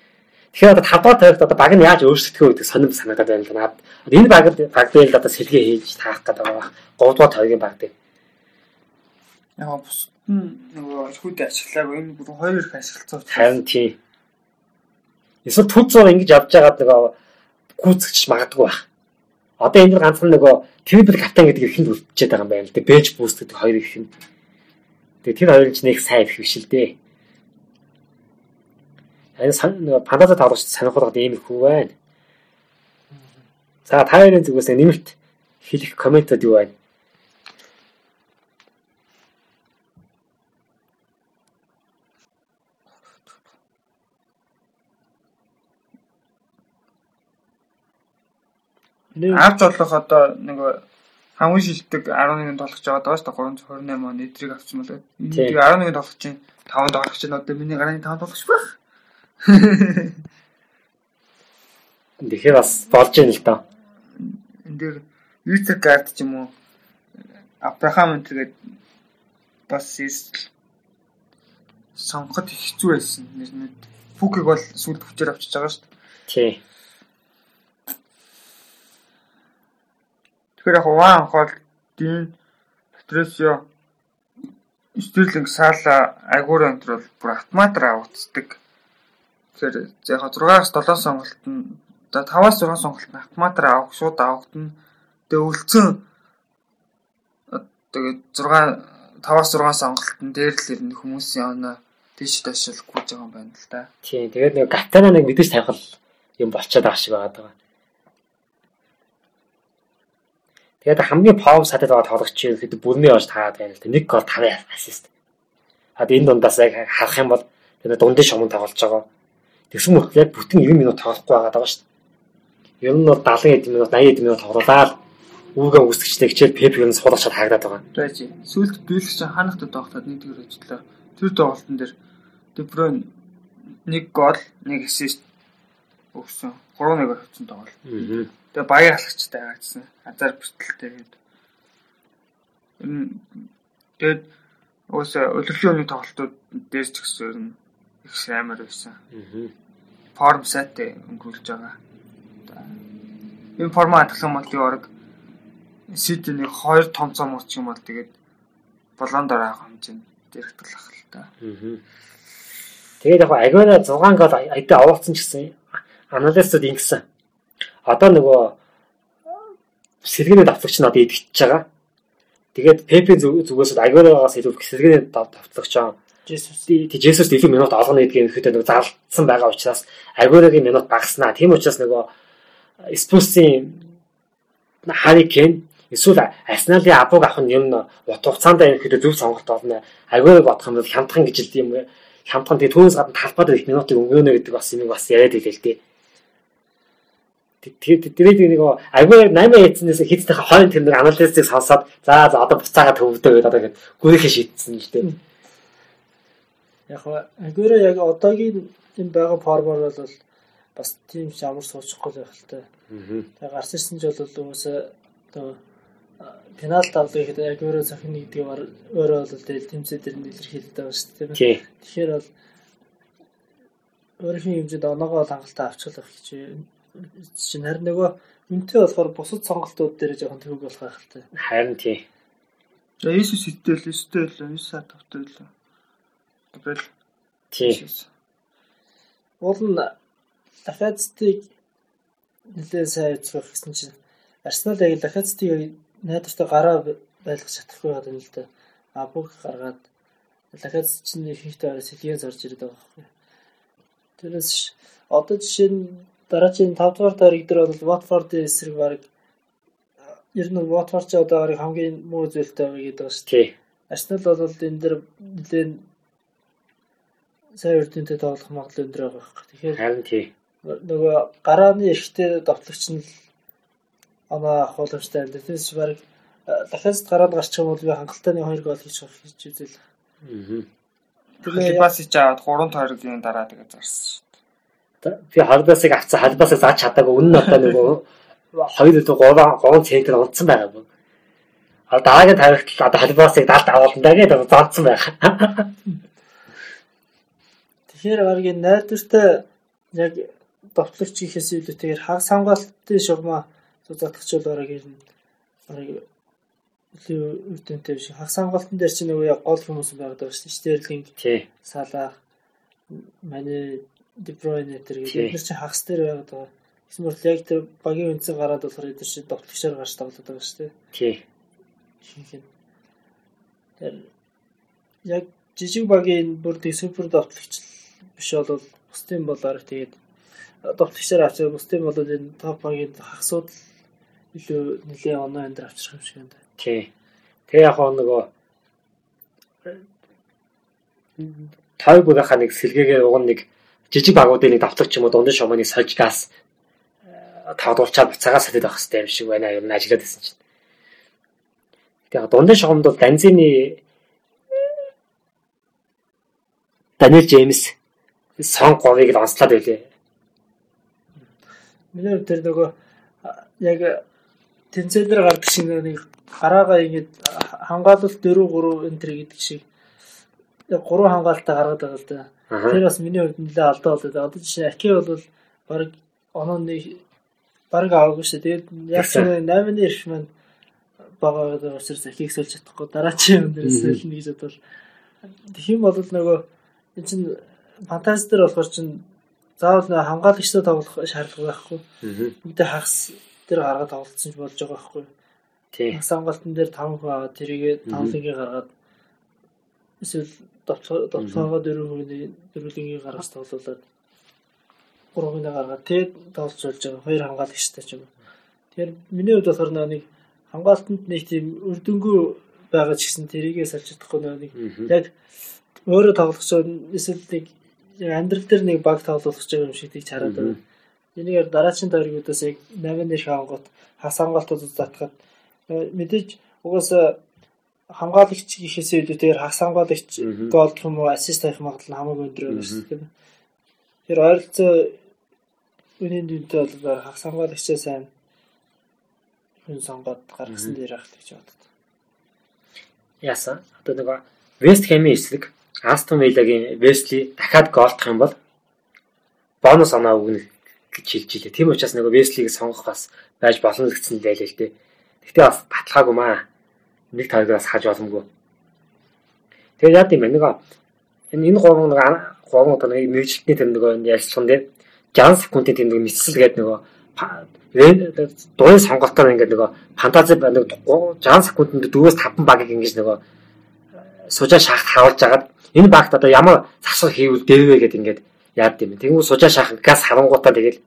Тэгэхээр одоо тавдаа тавигт одоо баг нь яаж өөрсдөө гэдэг сонирм санагдаад байна л надад. Энэ баг баг дээр л одоо сэлгээ хийж таах гэдэг байгаа. 3 дугаар тавигийн баг дээр. Яг бус нөгөө эрхүүд ашиглаагүй энэ бүр хоёр их ашиглацсан. Харин тийм. Эсвэл зур ингэж явж байгаад нөгөө гүйцэгч магадгүй байх. Одоо энэ ганцхан нөгөө трипл капитан гэдэг ихэнд үлдчихэд байгаа юм байна л дээ. Бэж буст гэдэг хоёр ихэнд. Тэгээ тэр хоёрын ч нэг сайн их биш л дээ. Энэ нэг пандаса тоглогч сонирхолтой ийм их хүү байна. За та хоёрын зүгээс нэмэлт хэлэх комментод юу байна? Авч болох одоо нэг хамгийн шилдэг 11 тоглож байгаа даа шүү дээ 328 он эдрийг авсан болоо. Тэгээ 11 тоглож чинь 5 тоглож чинь одоо миний гарааны 5 тоглож байх. Тэгэхээр бас болж юм л доо. Энд дээр Вицер гард ч юм уу Абрахам тэгээд бас сонгоход хэцүү байсан. Нэрнэд Фукиг бол сүлд хүчээр авчиж байгаа шүү дээ. Тий. Тэгэхээр яг Ван хол Дин Патрисио Стерлинг Сала Агур өнтер бол бүр автоматар авагддаг. Тэгэхээр яг 6-аас 7 сонголт нь за 5-аас 6 сонголт нь автоматар авах шууд авагдана. Тэгээ үлдсэн тэгээд 6 5-аас 6 сонголт нь дээр л ирнэ хүмүүсийн оноо тийш ташил гүйж байгаа юм байна л да. Тийм тэгээд нэг гатана нэг мэдээж тавих юм болчиход байгаа шиг байгаа. Тэгээд хамгийн пов сатад байгаа тоглогч ихэд бүрний оож таагаад байна л да. Нэг гол 5 ассист. А энэ дундаас яг харах юм бол тэгээд дундын шомон тоглож байгаа. Тэгсэн мэт яг бүтэн 90 минут тоглохгүй байгаа даа шүү дээ. Ер нь бол 70 эд минут 80 эд минут тоглолаа үүгээ үсгчтэй хичээл пепиг нь суулгачаад хаагадаад байгаа. Чи сүүлд дийлэх чинь ханахтай тоглоход нэг төр ажиллаа. Тэр тоглолтын дээр Дебройн нэг гол, нэг ассист өгсөн. 3-1 авсан тоглолт. Аа. Тэгээ баяр халагчтай байгаадсан. Азар бүртэлтэй гээд. Тэгээд уусаа өдөрлийн өмнө тоглолтууд дээр ч гэсэн их амар байсан. Форм сайтай өнгөрүүлж байгаа. Энэ формат хадгалсан бол тий орог нэг хоёр том цом урчих юм бол тэгээд болон дараа авах хэмжээнд дэрх талах л та. Тэгээд яг агиона 6 гол айдаа ч гэсэн аналистууд ингэсэн одоо нөгөө сэргээний давтлагч нь одоо идэгч байгаа. Тэгээд Пепийн зүгээс Агуэрогоос илүү сэргээний давтлагч аа. Тэг Жесус илүү минут олгоно гэдгийг ихэд нэг зарлцсан байгаа учраас Агуэрогийн минут багаснаа. Тийм учраас нөгөө Спурсийн Хари Кен эсвэл Арсеналын абуг авах нь юм утга хугацаанд ихэд зөв сонголт болно. Агуэрог бодох юм бол хямдхан гэж л юм хямдхан тэг түүнээс гадна талбайд их минутыг өнгөнө гэдэг бас юм бас яриад хэлээ л дээ. Тэгээд тэгээд нэг агуу 8 яцснаас хиттэй хойно тэр нэг анализыг сонсоод за за одоо буцаагаад төвдөө гэдэг одоо ингээд гүрэхээ шийдсэн л дээ. Яг агуура яг одоогийн энэ байгаа формоор бол бас тийм ямар суучихгүй байх л та. Тэгээд гарч ирсэн ч бол уусаа одоо пенальт авдаг ихэд агуура цахин нэгдгийг өөрөө бол тэгэл тэмцээ дээр нэлэрхийлдэг байгаа шүү дээ. Тэгэхээр бол өөрхийн хэмжээнд оноогоо хангалттай авчлах гэж чинь харин нөгөө үнтэй болохоор бусад сонголтууд дээр жоохон төвөг болох та. Харин тий. За Иесус итэл өстэй л 9 сар тавтай л. Тэгэл тий. Уул нь Лахацтыг нэлээд сайн эзгэх гэсэн чинь Арсенал яг Лахацтыг найдвартай гараа байлгах чадахгүй байгаа юм л да. А бүх гаргаад Лахац чинь ихэнхдээ сэлгийн зорж ирээд байгаа байхгүй. Тэрээс одоо жишээ нь дараагийн 5 дугаар тойрог дээр бол Watford-ийн эсрэг баг ер нь Watford ч одоо хамгийн муу зүйлтэй байгаа гэдэг байна шүү. Арсенал бол энэ дэр нэлээд сайн үрдөнтэй тоглох магадлал өндөр байгаа байхгүй. Тэгэхээр харин тий. Нөгөө гарааны эрхтэй довтлогч нь оноо ахууламжтай юм. Тэрс баг дахиад гараад гарчих юм бол би хангалттай нэг хоёр гол хийж авах гэж үзэл. Аа. Тэгээд бас ич аваад 3 тойргийн дараа тэгээд зарсан би халбасыг авцсан халбасаа зааж чадаагүй үнэн одоо нөгөө хоёр дэх гурван гурван центр унтсан байгаа юм. А дараагийн тавигтал одоо халбасыг далд авуулна гэдэг заалцсан байх. Тэгэхээр аргийн найдвартай яг довтлогч ихээс илүү тэгэхээр хаг самгаалтын шугамаа зузаатгач бол арга ер нь арга илүү үрдөнтэй биш. Хаг самгаалтан дээр чинь нөгөө яг гол хүмүүс байгаад байгаа шүү дээ. Стерлинг, Салах, Мани Дебройн тэр гэдэг бид нар чи хагас дээр байгаад байгаа. Гэсэн мэт яг тэр багийн үнцэн гараад болохоор эдгээр чи довтлогчоор гарч тоглоод байгаа шүү дээ. Тий. Шинхэн. Тэр яг жижиг багийн бүр тэг супер довтлогч биш бол бусдын болоор тэгээд довтлогчоор авчаа бусдын бол энэ топ багийн хагасууд илүү нэлээ оноо энэ авчрах юм шиг байна. Тий. Тэгээ яг нөгөө тав бүгийнхаа нэг сэлгээгээ уг нэг жижиг багуудын нэг давтагч юм уу дундын шуманы сольж газ тавдуулчаад буцаагаа сатаад байх хэрэгтэй юм шиг байна ер нь ажиллаад байсан чинь. Тэгээ дундын шугамд бол Данзины Даниэл Джеймс сон говийг л онцлоод байлээ. Миний тэр нөгөө яг тэнцээ дээр гардаг шиг нэг гараагаа ингэж хангаалалт 4 3 энэ төр гэдэг шиг яг 3 хангаалтаа гаргаад байгаа л да. Тэр бас миний хувьд нэлээ алдаа болоод одоо жишээ Аки бол баг оноо нэг баг аваагүй шүү. Тэгээд яг ч 8-ны ирэх маань бага байгаа учраас Акиг сольж чадахгүй дараачийн юм дээрээс солино гэж бодвол тэгэх юм бол нөгөө энэ чинь фантази дээр болохоор чинь заавал нэг хамгаалагчтай тоглох шаардлага байхгүй. Мэдээ хагас дээр гаргаад тоглолцсон ч болж байгаа байхгүй. Тийм. Хамгаалтан дээр 5 хаа тэрийгээ 5 лигийн гаргаад эсвэл довтлогоо дөрвөн дөрвөлгийн гаргаж тоглуулад гурвын гаргаад тэгээд тоглож байгаа хоёр хамгаалагчтай ч юм. Тэгэхээр миний хувьд болохоор нэг хамгаалтанд нэг тийм өрдөнгөө байгаа ч гэсэн тэрийгээ салж чадахгүй нэг яг өөрөө тоглох эсвэл нэг амьдрал дээр нэг баг тоглох гэж юм шиг тийч хараад байна. Энийг дараагийн тойргуудаас яг 8 нэр хангот хас хамгаалтууд затгаад мэдээж угаасаа хамгаалагч гэхээсээ илүү тэр хагас хамгаалагч гол юм уу ассист тавих магадлал хамаагүй өндөр байна шүү дээ. Тэр ойролцоо үнийн дүнтэй бол хагас хамгаалагчаа сайн хүн сонгоод гаргасан дээр ахт гэж боддог. Яасан. Одоо нэг Вест Хэмийн эслэг Астон Виллагийн Весли дахиад голдох юм бол бонус оноо өгнө гэж хэлж илээ. Тийм учраас нэг Веслиг сонгох бас байж болно гэсэн байлээ л дээ. Гэхдээ бас баталгаагүй маа нэг тойгоос хаж боломгүй. Тэгээд яа гэм нэг энэ энэ гурван нэг гурван одоо нэг мэрэгчлэтний тэр нэг ялцсан дээр 60 секундын тэр нэг мэдсэл гэдэг нөгөө дуурын сонголтоор ингээд нөгөө фантази нэг 60 секундэд 4-5 багийг ингэж нөгөө сужаа шахт харуулж агаад энэ багт одоо ямар засвар хийвэл дэввэ гэдэг ингээд яад юм. Тэгвэл сужаа шахах газ харангуутаа тэгэл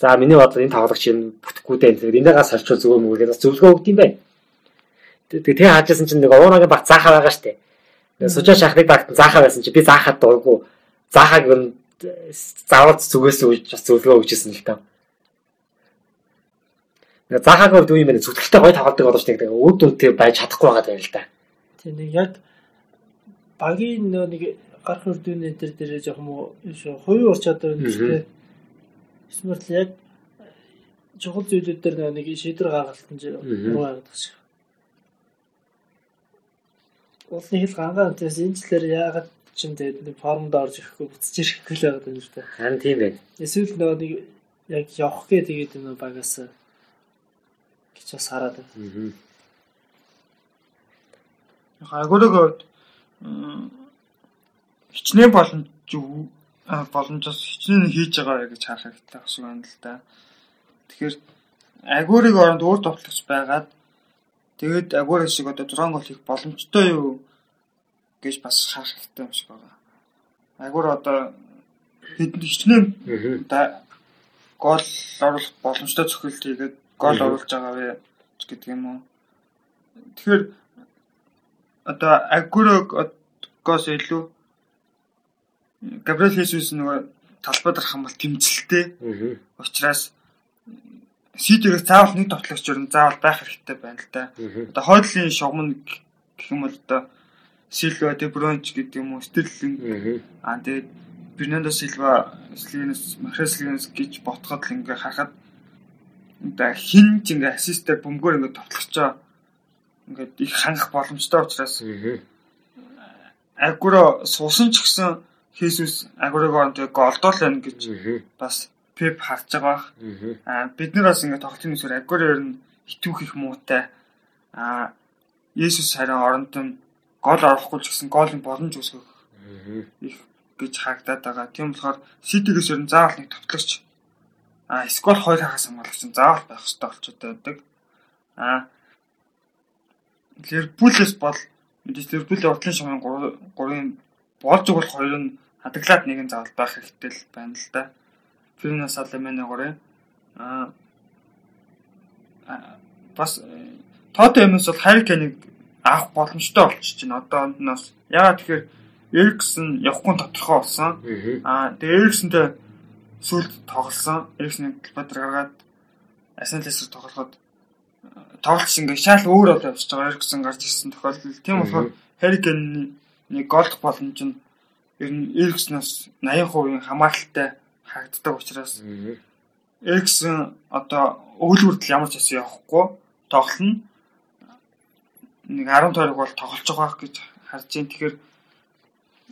за миний бодлоо энэ тоглогч юм бүтэхгүй дээ. Тэгэхээр эндээ газ харчвал зүгээр мөгөө гэдэг зөвлөгөө өгд юм байна. Тэгээ тэгээ хаажсэн чинь нэг уунагийн баг заахаа байгаа штэ. Сужаа шахахыг багт заахаа байсан чи би заахад дурггүй. Заахаг нь заавал зүгээс үж бас зөвлөгөө өгчээсэн л таа. Заахаг хувьд үе юм байна. Зүтгэлтэй гой тоглодог болооч нэг үд үнтэй байж чадахгүй байгаа юм л да. Тийм нэг яг багийн нөө нэг гарах үрдүүний энэ дээр жоох юм хувийн ур чадвар үнэтэй. Эсвэл яг чухал зүйлүүд дээр нэг шийдвэр гаргалтан чинь руу явагдах шиг. Улсын хил гангаан тэрс энэ жилээр яагаад ч юм тэгээд нэг формд орж ирэхгүй буцаж ирэхгүй л байгаад байна л да. Харин тийм байна. Эсвэл нөгөө нэг яг явах гээ тэгээд энэ багаас гэж бас хараад байна. Аа. Агуулгад хичнээн боломж боломжос хичнээн хийж байгаа гэж харах хэрэгтэй бас байна л да. Тэгэхээр агуурыг оронд өөр тоглогч байгаад тэгээд агуур шиг одоо 6 гол хийх боломжтой юу гэж бас харах хэрэгтэй юм шиг байна. Агуур одоо хэдэн хичнээн да гол оруулах боломжтой цохилт хийгээд гол оруулж байгаа вэ гэдэг юм уу. Тэгэхээр одоо агурогоос илүү Габриэл Хесус нөгөө талбайд хамбал тэмцэлтэй. Учираас сидэрээс заавал нэг тоглогч ер нь заавал байх хэрэгтэй байна л да. Одоо хойдлын шугам гэх юм бол одоо Силва, Де Бронч гэдэг юм уу, Стерлинг аа тэгээд Бернандо Силва, Слинес, Махреслинес гэж ботход л ингээ харахад одоо хин ч ингээ ассистер бөмбөгөр ингээ тоглохчоо ингээд их хангах боломжтой учраас агуро суусан ч гэсэн Хесус агурогоо тэгээ голдол байна гэж бас Пеп харж байгаа. Аа бид нар бас ингээд тоглолтын нүсээр агуро ер нь хитүүх их муутай. Аа Есүс харин оронд нь гол орохгүй ч гэсэн голын боломж үүсгэх их гэж харагдаад байгаа. Тийм болохоор Ситигээс ер нь заавал нэг товтлогч а скол хоёр хагас хамгаалагч нь заавал байх хэрэгтэй болчиход байдаг. А Ливерпулээс бол мэдээж Ливерпулийн урдлын шамын 3-ын болж өгөх хоёр нь хадгалаад нэг нь заавал байх хэрэгтэй л байна л да. Фернас Салемэний 3 а бас Тото Эмс бол Харикеныг авах боломжтой болчих чинь одоо ондноос яагаад тэгэхээр Эриксэн явахгүй тодорхой болсон. Аа тэгээ Эриксэнтэй сүүлд тоглосон. Эриксний талбайд гаргаад Арсеналээс тоглоход тоглолт ингээ шал өөр бол явж байгаа Эриксэн гарч ирсэн тохиолдол. Тийм болохоор Харикенний нэг голдох боломж нь ер нь Эрикснаас 80% хамааралтай харагддаг учраас Эриксэн одоо өгүүлбэрт ямар ч хэсэг явахгүй тоглоно нэг 10 тойрог бол тоглож байгаа гэж харж байна. Тэгэхээр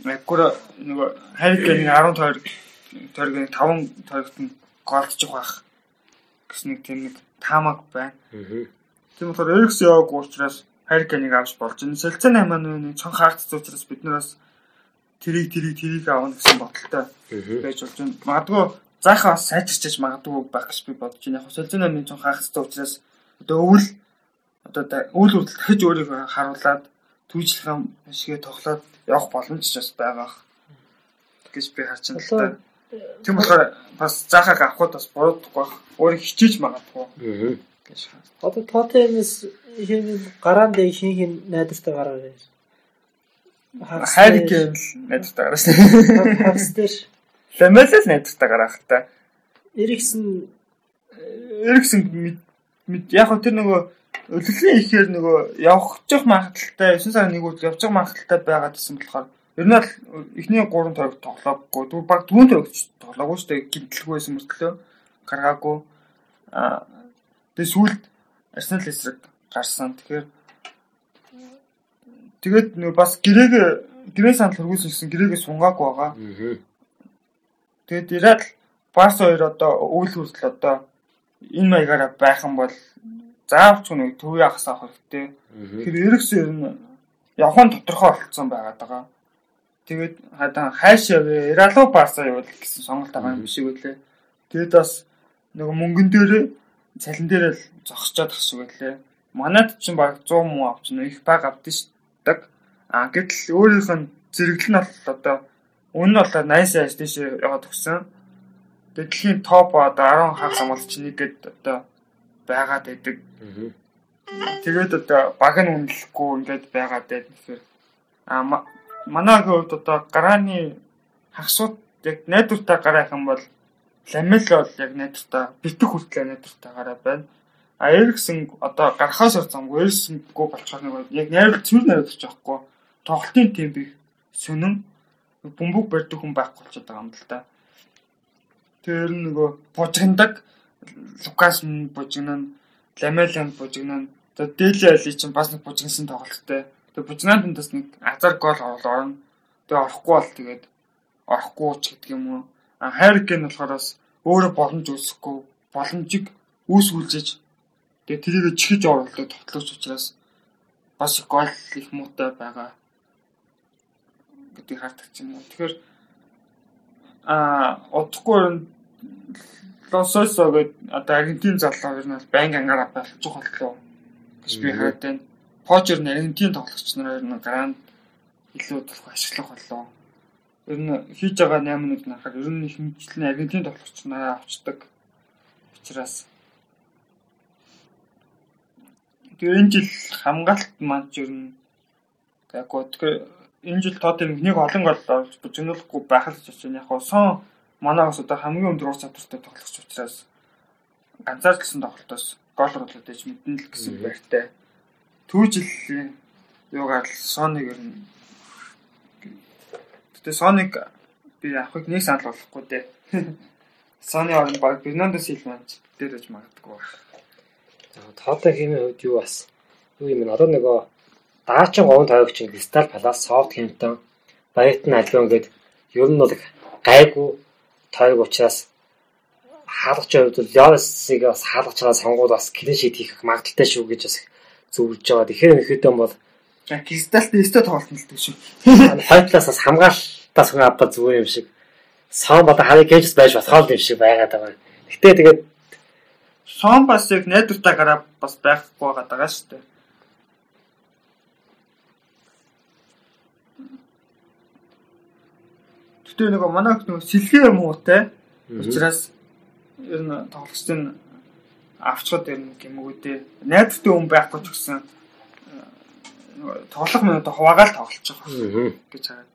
Агур нөгөө Харикэн 10 тойрог тойрог нэг 5 тойрогт нь голдчих байх гэсэн нэг тийм нэг таамаг байна. Тийм болохоор Эрикс яваг учраас Харикэнийг авч болж байна. Сэлцэн аймаа нэг цонх хаагц учраас бид нараас тэрийг тэрийг тэрийг авах гэсэн бодолтой байж болж байна. Магадгүй заахаа бас сайжирчиж магадгүй байх гэж би бодож байна. Яг сэлцэн аймын цонх хаагц учраас одоо өвөл одоо үйл хөдлөл дахиж өөрийгөө харуулад түүжлэхэн шигээ тоглоод явах боломж ч бас байгаа гэж би харж байна л да. Тийм болохоор бас заахаг авахд бас буруудахгүй байх. Өөрийг хичээж магадгүй. гэж хаа. Одоо Тоттенс хин гараан дээр хин найдвартай гараа байж. Хайркен л найдвартай гараа шүү. Хавстер. Лемесс найдвартай гараа хата. Эриксэн Эриксэн яг хөө тэр нөгөө Өлөлийн ихээр нөгөө явах магадaltaй 9 сарын 1 өдөр явж магадaltaй байгаад гэсэн болохоор ер нь бол эхний 3 тойрог тоглоогүй. Дүү баг 4 тойрогч тоглоогүй шүү дээ. Гинтлгүй байсан мөртлөө гаргаагүй. Аа тэгээ сүүлд Арсенал эсрэг гарсан. Тэгэхээр тэгээд нөгөө бас гэрээг гэрээ санал хөргүүлсэн гэрээгээ сунгаагүй байгаа. Тэгээд ирээд Барс хоёр одоо үйл хөдлөл одоо энэ маягаараа байх юм бол заавч нэг төв яхас авах хэрэгтэй. Тэр эргэс ер нь явхан тодорхой болцсон байгаад байгаа. Тэгээд хадан хайшаа? Иралуу баасаа явуул гэсэн сонголт байгаа юм биш үү лээ. Тэгээд бас нөгөө мөнгөн дээр цалин дээр л зогсчоод тах шиг байлээ. Манайд ч баг 100 муу авч нэг их баг авдсан шдэг. А гэтэл өөрийнх нь зэрэглэл нь бол одоо үнэ нь бол 80 сая дэш яваад өгсөн. Дэлхийн топ одоо 10 хагас амгалч нэгэд одоо байгаад байдаг. Тэгээд одоо баг нь үнэлэхгүй ингээд байгаад байдаг. А манайгийн хувьд одоо гарааны хагасууд яг найдвартай гараа их юм бол ламел бол яг найдвартай битэх хүртэл найдвартай гараа байна. А Эриксэн одоо гарахаас замгүй Эриксэнгүй болчихор нэг яг найруулж цэвэр найруулж байхгүй. Тоглолтын тим бих сүнэн бөмбөг барьдаг хүн байхгүй болчиход байгаа юм л да. Тэр нөгөө бужигнадаг Лукас бужигнана, Ламелан бужигнана. Тэгээ Дели Али чинь бас нэг бужигнсан тоглолттой. Тэгээ бужигнаанд нь бас нэг азар гол орно. Тэгээ орохгүй бол тэгээд орохгүй ч гэдэг юм уу. А Хайркен болохоор бас өөрөө боломж үүсэхгүй боломжийг үүсгүүлж Тэгээ тэрийг чихэж оруулаад тоглож учраас бас гол их муутай байгаа гэдгийг хардаг юм уу. Тэгэхээр а удахгүй Лососо гэдэг одоо Аргентин залуу хоёр нь байнга ангаараа болчих боллоо гэж би хараад байна. Почер нь Аргентин тоглогч нар хоёр нь гранд илүү болох ашиглах боллоо. Ер нь хийж байгаа 8 минут нарахаар ер нь их хэмжлэн Аргентин тоглогч нараа авчдаг. Учираас Тэгээ энэ жил хамгаалалт маань ер нь гайгүй. Тэгэхээр энэ жил тийм нэг олон гол болж бужигнуулахгүй байх л гэж байна. Яг сон манайгаас одоо хамгийн өндөр ур чадвартай тоглогч учраас ганцаардлсан тоглолтоос гол оруулаад иж мэднэ л гэсэн байртай. Түр жилийн юугаар л соныг ер нь Гэтэ соныг би авахыг нэг санал болохгүй дээ. Соны орнд баг Бернандо Силванч дээр иж магадгүй байна. Тоотой хэмээ хувьд юу бас юу юм? Одоо нөгөө даачин говн тойрогч Кристал Палас, Саутгемптон, Брайтон Альбион гээд ер нь бол гайгүй тойрог учраас хаалгачийн хувьд бол Лоресыг бас хаалгаж байгаа сонгуул бас клин шит хийх магадaltaй шүү гэж бас зөвлөж байгаа. Тэгэхээр нөхөдөө бол Кристалт өстө тоглолт дээ шүү. Хойтлаас бас хамгаалтаас хүн авах зүгээр юм шиг. Сон бата харыг гэж байж болох юм шиг байгаад байгаа. Гэтэ тэгээд Сон бас яг найдвартай гараа бас байхгүй байгаа даа шүү дээ. Тэгтээ нөгөө манай нөгөө сэлгээ юм уу те. Учираас ер нь тоглогчдын авчхад ер нь гэмгүүдээ найдвартай хүн байхгүй ч гэсэн тоглох минут хуваагаал тоглож байгаа гэж хараад.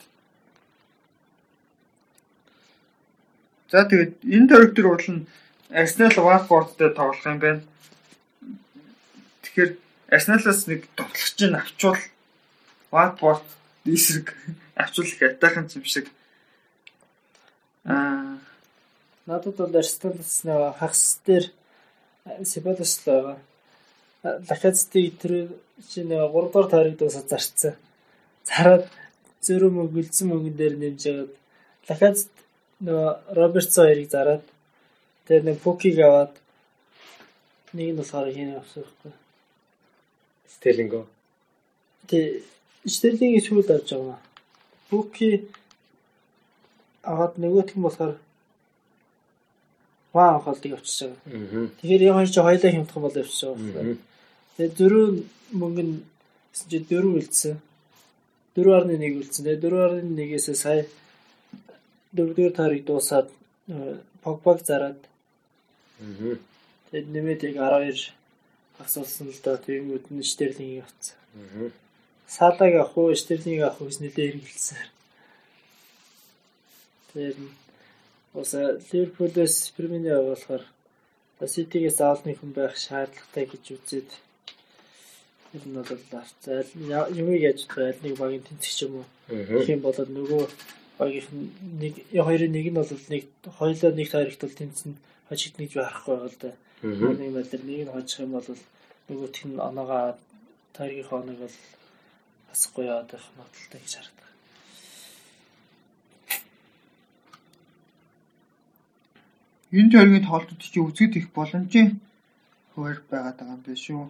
За тэгээд энэ төрөг төр бол нь Arsenal Watford-тэй тоглох юм байна. Тэгэхээр Arsenal-аас нэг тоглогчийг авчвал Watford эсрэг авчвал их атайхан юм шиг. Аа надад бол Arsenal-аас нэг хагас дээр Себадос л. Лахацти тэр чинь 3 дугаар тойрог дуусаад зарцсан. Зараад зөрөө мөгөлдсөн мөнгөн дээр нэмж яагаад Лахац нөгөө Робертсон хоёрыг зараад Тэгээд нэг Пукиг аваад нэг нь болохоор хийнэ авсан байхгүй. Стерлинго. Тэ Стерлингийн сүйд авч байгаа. Пуки аваад нөгөөх нь болохоор Ваа авчиж байгаа. Тэгэхээр яг хоёр чи хоёлаа хямдхан бол байгаа. Тэгээд дөрөв мөнгө нь чи дөрөв үлдсэн. 4.1 үлдсэн. Тэгээд 4.1-ээс сая дөрөвдүгээр таарыг дуусаад Погбаг зараад Тэгээд нэмээд яг 12 асуулсан л да тэгэнгүүт нь Стерлингийг авцсан. Салаг авах уу, Стерлингийг авах уу гэж нэлээд эргэлсэн. Тэгээд ус Ливерпулээс Премьер болохоор Ситигээс аалны хүн байх шаардлагатай гэж үзээд ер нь бол авцаа. Юмыг яаж байл нэг багийн тэнцэх юм уу? Юм болоод нөгөө багийнх нь нэг хоёрын нэг нь бол нэг хоёулаа нэг таарихт бол тэнцэн хожигд нэгж байхгүй бол да. Нэг юм дээр нэг нь хожих юм бол нөгөөх нь оноогоо тойргийн хоног бол асахгүй яваад байх магадaltaй гэж харагдав. Энэ тойргийн тоолтууд чи үзэд их боломжийн хуваар байгаад байгаа юм биш үү?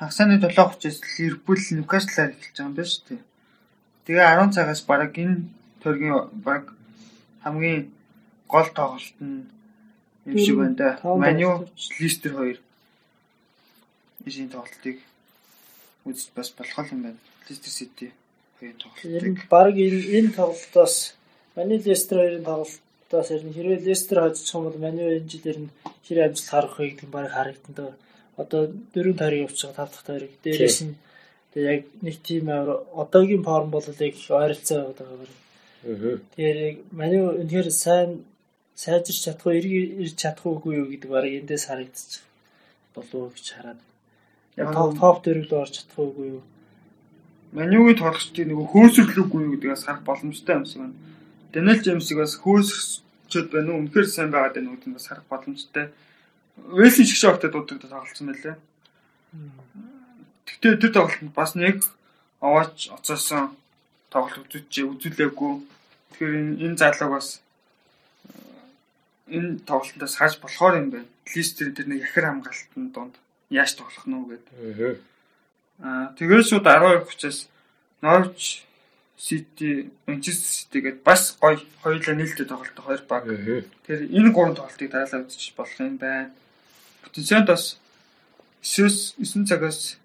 Хагасны 7 хүчээс Ливерпул Ньюкаслаар эхэлж байгаа юм байна шүү дээ. Тэгээ 10 цагаас бараг энэ тойргийн баг хамгийн гол тоглолт нь юм шиг байна да. Маню Листер хоёр ийм тоглолтыг үзэж бас болох юм байна. Leicester City хоёр Ер тоглолтыг. нь баг энэ энэ тоглолтоос Маний Лестер хоёрын тоглолтоос ер нь хэрвээ Лестер хожчих юм бол Маний энэ жил ер нь хэр амжилт харах вэ гэдэг нь баг харагдана даа. Одоо дөрөв тойрог байгаа тав дахь тойрог. Дээрээс нь тэгээ яг нэг аваар одоогийн форм бол яг ойролцоо яваад байгаа. Аа. Тэгэхээр яг Маний үнэхээр сайн сайжирч чадах уу, эрг ирж чадах уугүй юу гэдэг баг эндээс харагдчих болов уу гэж хараад. Яг топ топ дөрөв рүү орж чадах уугүй юу? Манюгийн тоглогчдыг нөгөө хөөсөрлөөгүй юу гэдгээс харах боломжтой юм шиг байна. Daniel James-ийг бас хөөсчөд байна уу? Үнэхээр сайн байгаад байна үүдэн бас харах боломжтой. Уэлсийн шиг шогтой дуудагдаад тоглолцсон байлээ. Гэхдээ тэр тоглолтод бас нэг овооч оцоосон тоглолт үзүүлж үзүүлээгүй. Тэгэхээр энэ зарлаг бас энэ тоглолтоос хааж болохоор юм байна. Листер тэр нэг яхир хамгаалтын донд яаж тоглох нь вэ гэдэг. Аа. Тэгээд шууд 12:30-аас Norwich City, Manchester City гэдээ бас гоё хоёулаа нээлттэй тоглолттой хоёр баг. Тэгэхээр энэ гурван тоглолтыг дараалал үзчих болох юм байна. Потенциалд бас 9 9 цагаас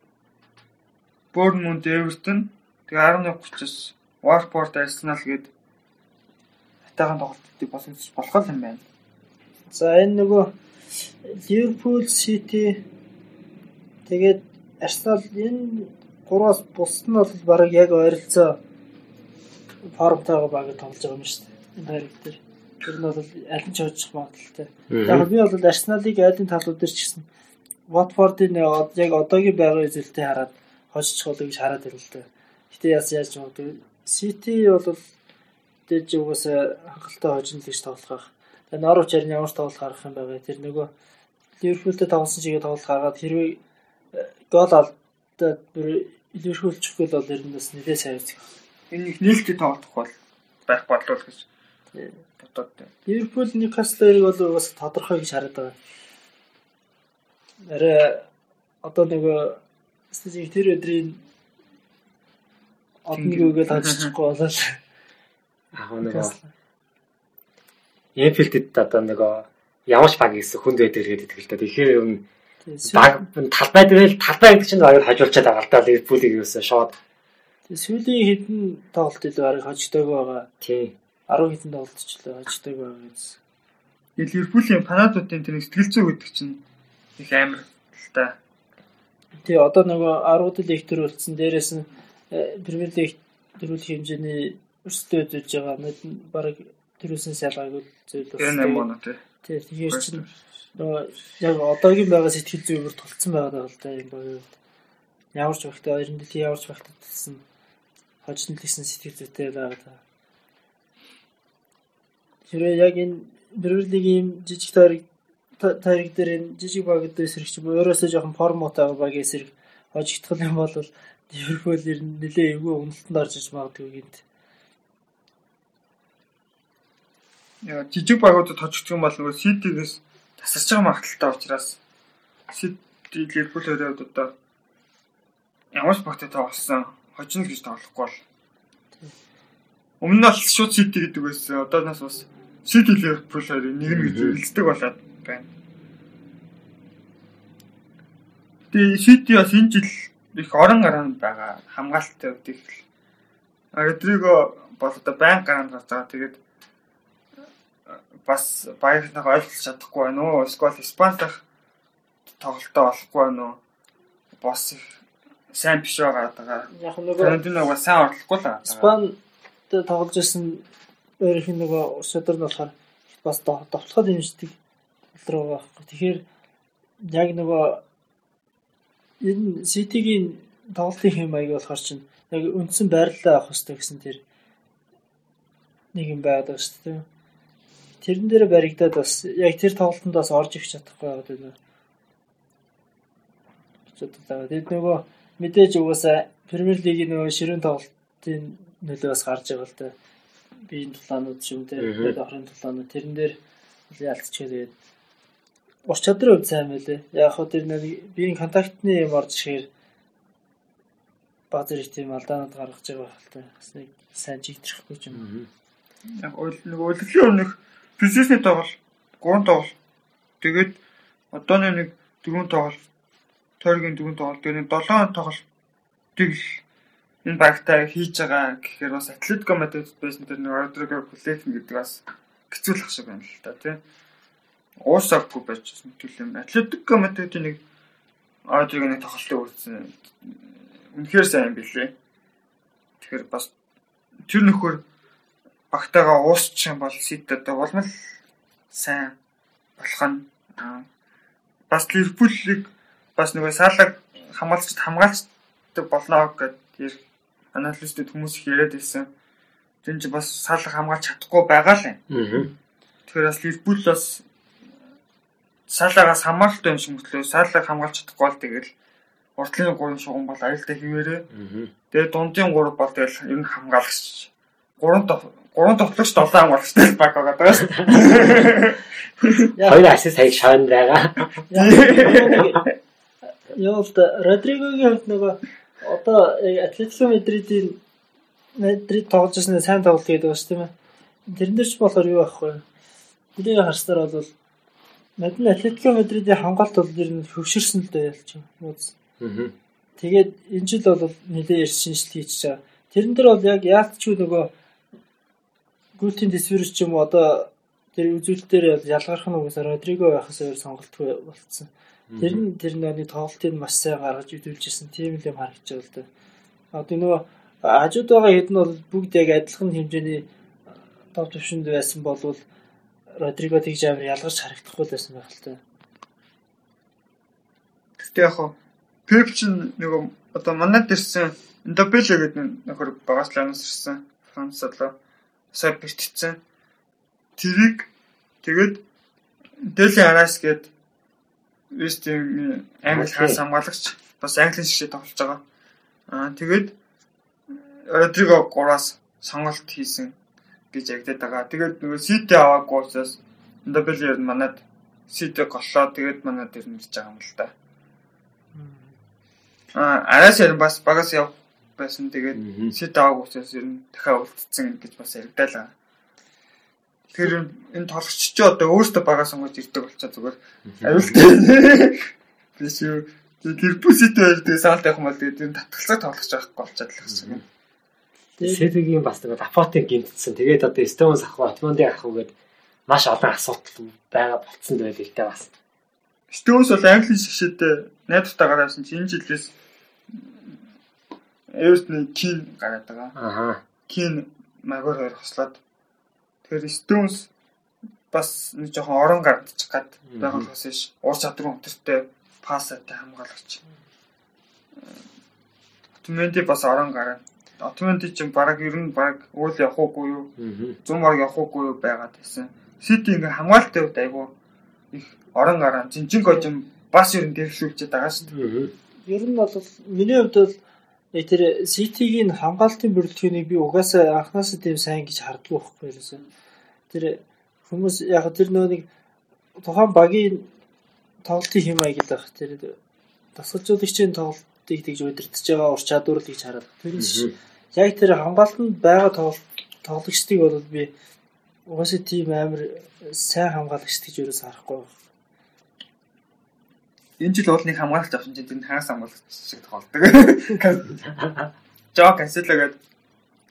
Bournemouth, Everton тэгээ 11:30-аас Watford, Arsenal гээд хатаахан тоглолтыг бас үзчих болох юм байна. За энэ нөгөө Ливерпул, Сити тэгээд Арсенал энэ гураас бусд нь бол бараг яг ойролцоо формтойгоо баг тоглож байгаа юм шүү дээ. Энэ хоёр дээр. Тэр нь бол аль нь ч хожих магадaltaй. Яг би бол Арсеналыг айлын талууд дээр ч гэсэн Watford-ын яг одоогийн байгааг үзэлтэй хараад хожчих болоо гэж хараад байна л да. Гэтэ яс яаж магадгүй. City бол дэж угаасаа хангалттай хожно л гэж тоглох. Тэгээ Norwich харин ямар тоглолт гарах юм байгаа. Тэр нөгөө Ливерпултэй тоглосон чигээ тоглолт гаргаад хэрвээ гол алдаад илэрхүүлчихвэл бол ер нь бас нэлээд сайн үзэх. Энэ их нээлттэй тоглох бол байх болов гэж бодоод байна. Ливерпул Ньюкаслыг бол бас тодорхой гэж хараад байгаа. Арай одоо нөгөө статистик тэр өдрийн одногүйгээ тажчихгүй болол Аа нөгөө Энфилдэд одоо нөгөө ямар ч баг гэсэн хүнд байдаг гэдэг л та. Тэгэхээр ер нь баг талбай дээр л талбай гэдэг чинь аяар хожуулчаад байгаа л да Ливерпулийг юусэн шууд. сүүлийн хэдэн тоглолт илүү арга хождог байгаа. Тий. 10 хэдэн тоглолтчлаа хождог байгаа гэсэн. Энэ Ливерпулийн фанатуудын тэр сэтгэл зүй гэдэг чинь их амар л та. Тэгээ одоо нөгөө 10-д лиг төр үлдсэн дээрээс нь Премьер лиг төрүүлэх хэмжээний өрсөлдөө үзүүлж байгаа. Нэг баг төрөөсөн салгаагүй зүйл Тэр 8 оноо тий. Тэгээ тэгэхээр чинь нөгөө яг одоогийн байгаа сэтгэл зүй бүр тулцсан байгаа л да юм байна. Ямар ч багтаа хоёрын дэлхий ямар ч багтаа тулсан хожид хэлсэн сэтгэл зүйтэй байгаа да. Хэрвээ яг энэ Премьер лигийн жижиг тойрог тойрог дээр энэ жижиг баг дээр эсрэг чи өөрөөсөө жоохон формутай баг эсрэг хожигдох юм бол Ливерпул ер нь нэлээ эвгүй үнэлтэнд орж иж магадгүй гинт. Яа жижиг багуудад тожигдох юм бол нөгөө Ситигээс тасарч байгаа магадaltaй учраас Сити Ливерпул хоёрын хувьд одоо ямар ч багтай тоглосон хожно гэж тоглохгүй бол өмнө нь бол шууд Сити гэдэг байсан. Одооноос бас Сити Ливерпул хоёрын нэг нь гэж үлддэг болоод байна. Тэгээ Сити бас энэ жил их орон гараанд байгаа хамгаалттай үдих. Родриго бол одоо байн гараанд гарч байгаа. Тэгээд бас баярнаа ойлгож чадахгүй байна уу? Эсвэл Испани дахь тоглолтоо болохгүй байна уу? Бос их сайн биш байгаа. Яг нөгөө Фернандиног бас сайн орлохгүй л. Испанд тоглож байсан өөрийнх нь нөгөө шудар нь болохоор бас довтлоход хэмждэг руу байхгүй. Тэгэхээр яг нөгөө энэ Ситигийн тоглолтын хэм маяг болохоор чинь яг үндсэн байрлалаа авах хэрэгтэй гэсэн тэр нэг юм байна шүү дээ. Тэрэн дээр баригдаад бас яг тэр тоглолтонд бас орж ирэх чадахгүй байгаад байна. Чөтөлөө. Тэгэд нөгөө мэдээж угаасаа Премьер лигийн нөгөө ширүүн тоглолтын нөлөө бас гарч байгаа л да. Биеийн тулаанууд ч юм дээр охрын тулаанууд тэрэн дээр ялцчихээ тэгээд ур чадрын хувьд сайн байлээ. Яг хөө тэр нэг биеийн контактны юм орж ирэхээр базар их тийм алдаанууд гаргаж байгаа хэл та. Бас нэг сайн чигтрэхгүй юм. Яг нэг өөлгөлийн өмнөх физичний тоглол, гурван тоглол. Тэгээд одооны нэг дөрвөн тоглол, тойргийн дөрвөн тоглол, тэгээд нэг долоон тоглол тэгэл энэ багтаа хийж байгаа гэхээр бас Атлетико Мадрид байсан тэр нэг Родриго Кулехн гэдэг бас хэцүүлэх шиг байна л та тий. Уусаагүй байж мэтгэл юм. Атлетико Мадридын нэг Родриго нэг тоглолтыг үзсэн. Үнэхээр сайн билээ. Тэгэхээр бас тэр нөхөр багтаага уусчих юм бол сид одоо улмал сайн болох нь бас Ливерпулийг бас нөгөө саалаг хамгаалч хамгаалцдаг болно гэдэг аналистууд хүмүүс их яриад байсан. Тэн чи бас саалах хамгаалж чадахгүй байгаа л юм. Тэгэхээр бас Ливерпул бас саалагаас хамааралтай юм шиг мөртлөө саалаг хамгаалж чадахгүй бол тэгэл уртлын 3 шугам бол аюултай хിവэрээ. Тэгээ дундын 3 бол тэгэл ер нь хамгаалагч. 3 3 тоглогч 7 хамгаалагчтай баг байгаа даа. Хоёр асис сая шаан байгаа. Яа л Родригогийн хувьд нөгөө одоо Атлетико Мадридийн Мадрид тоглож байсан сайн тоглолт гэдэг байна шүү тийм ээ. Тэрэн дээр ч болохоор юу байхгүй. Тэрийг харснаар бол Мадин Атлетико Мадридийн хамгаалт бол ер нь хөвшөрсөн л дээ ялч юм. Аа. Тэгээд энэ жил бол нэлээд шинжилт хийж байгаа. Тэрэн дээр бол яг яалтчгүй нөгөө Гүтийн дисвирс ч юм уу одоо тэр үзүүлэлтээр ялгарх нь угсаа Родриго байхаас өөр сонголтгүй болцсон. Тэр нь тэр нэг тоглолтыг маш сайн гаргаж үзүүлжсэн тийм л юм байна л да. Одоо нөгөө хажууд байгаа хэд нь бол бүгд яг адилхан хэмжээний топ төвшөнд байсан болвол Родриго тэгж амар ялгарч харагдахгүй байсан байх л та. Гэтэ яг хоо Пеп чинь нөгөө одоо манад ирсэн Индобеле гэдэг нөхөр Багасланаас ирсэн Францад сая бэртцсэн. Тэрийг тэгээд Дели Арас гээд Вестийн англи хаас хамгаалагч бас англи шигшээ тоглож байгаа. Аа тэгээд Родриго 3-аас сонголт хийсэн гэж ягдаад байгаа. Тэгээд нөгөө Сити аваагүй учраас Индобеле ер нь манад Сити голлоо тэгээд манад ирнэж байгаа юм л да. Аа Арас ер нь бас багаас яв байсан. Тэгээд Сити аваагүй учраас ер нь дахиад үлдсэн гэж бас яригдаа л. Тэр энэ тоглогч ч одоо өөртөө бага сонгож ирдэг болцоо зүгээр аюултай. Биш үү. Тэр бүсэтэй байл тэгээ саалт явах юм бол тэгээд энэ татгалцаа тоглож байхгүй болчиход л гэсэн юм. Сэвигийн бас тэгээд апотыг гинтсэн. Тэгээд одоо Стонс ах уу, Атмонди ах уу гэд маш олон асуудал байгаа болцсон байл л дээ бас. Стонс бол англи шигшээтэй найдвартай гараасан чи энэ жилээс Эвертны Кин гараад байгаа. Аха. Кин Магуайр хоёр хослоод тэгэхээр Stones бас нэг жоохон орон гардчих гад байгаа болохоос ш уур чадвар өнтертэй пассатай хамгаалагч. Отменди бас орон гараа. Отменди чинь баг ер нь баг уул явах уугүй юу? 100 баг явах уугүй юу байгаад байсан. Сити ингээ хамгаалалттай үед айгу их орон гараа. Жинжинго жим бас ер нь дэвшлүүлчихэд байгаа шүү дээ. Ер нь бол миний хувьд бол тэр Ситигийн хамгаалтын бүрэлдэхүүнийг би угаасаа анхнаасаа тийм сайн гэж харддаг байхгүй юусэн. Тэр хүмүүс яг тэр нөө нэг тухайн багийн тоглолтын хэм маяг гэдэг байх. Тэр дасгалжуулагчийн тоглолтыг тэгж удирдах байгаа ур чадвар л гэж хараад. Тэр яг тэр хамгаалтанд байгаа тоглолт тоглогчдыг бол би угаасаа тийм амар сайн хамгаалагч гэж юус харахгүй байна. Энэ жил нэг хамгаалагч авсан чинь тэр хагас хамгаалагч шиг тоглодог. Жоо Кансело гэдэг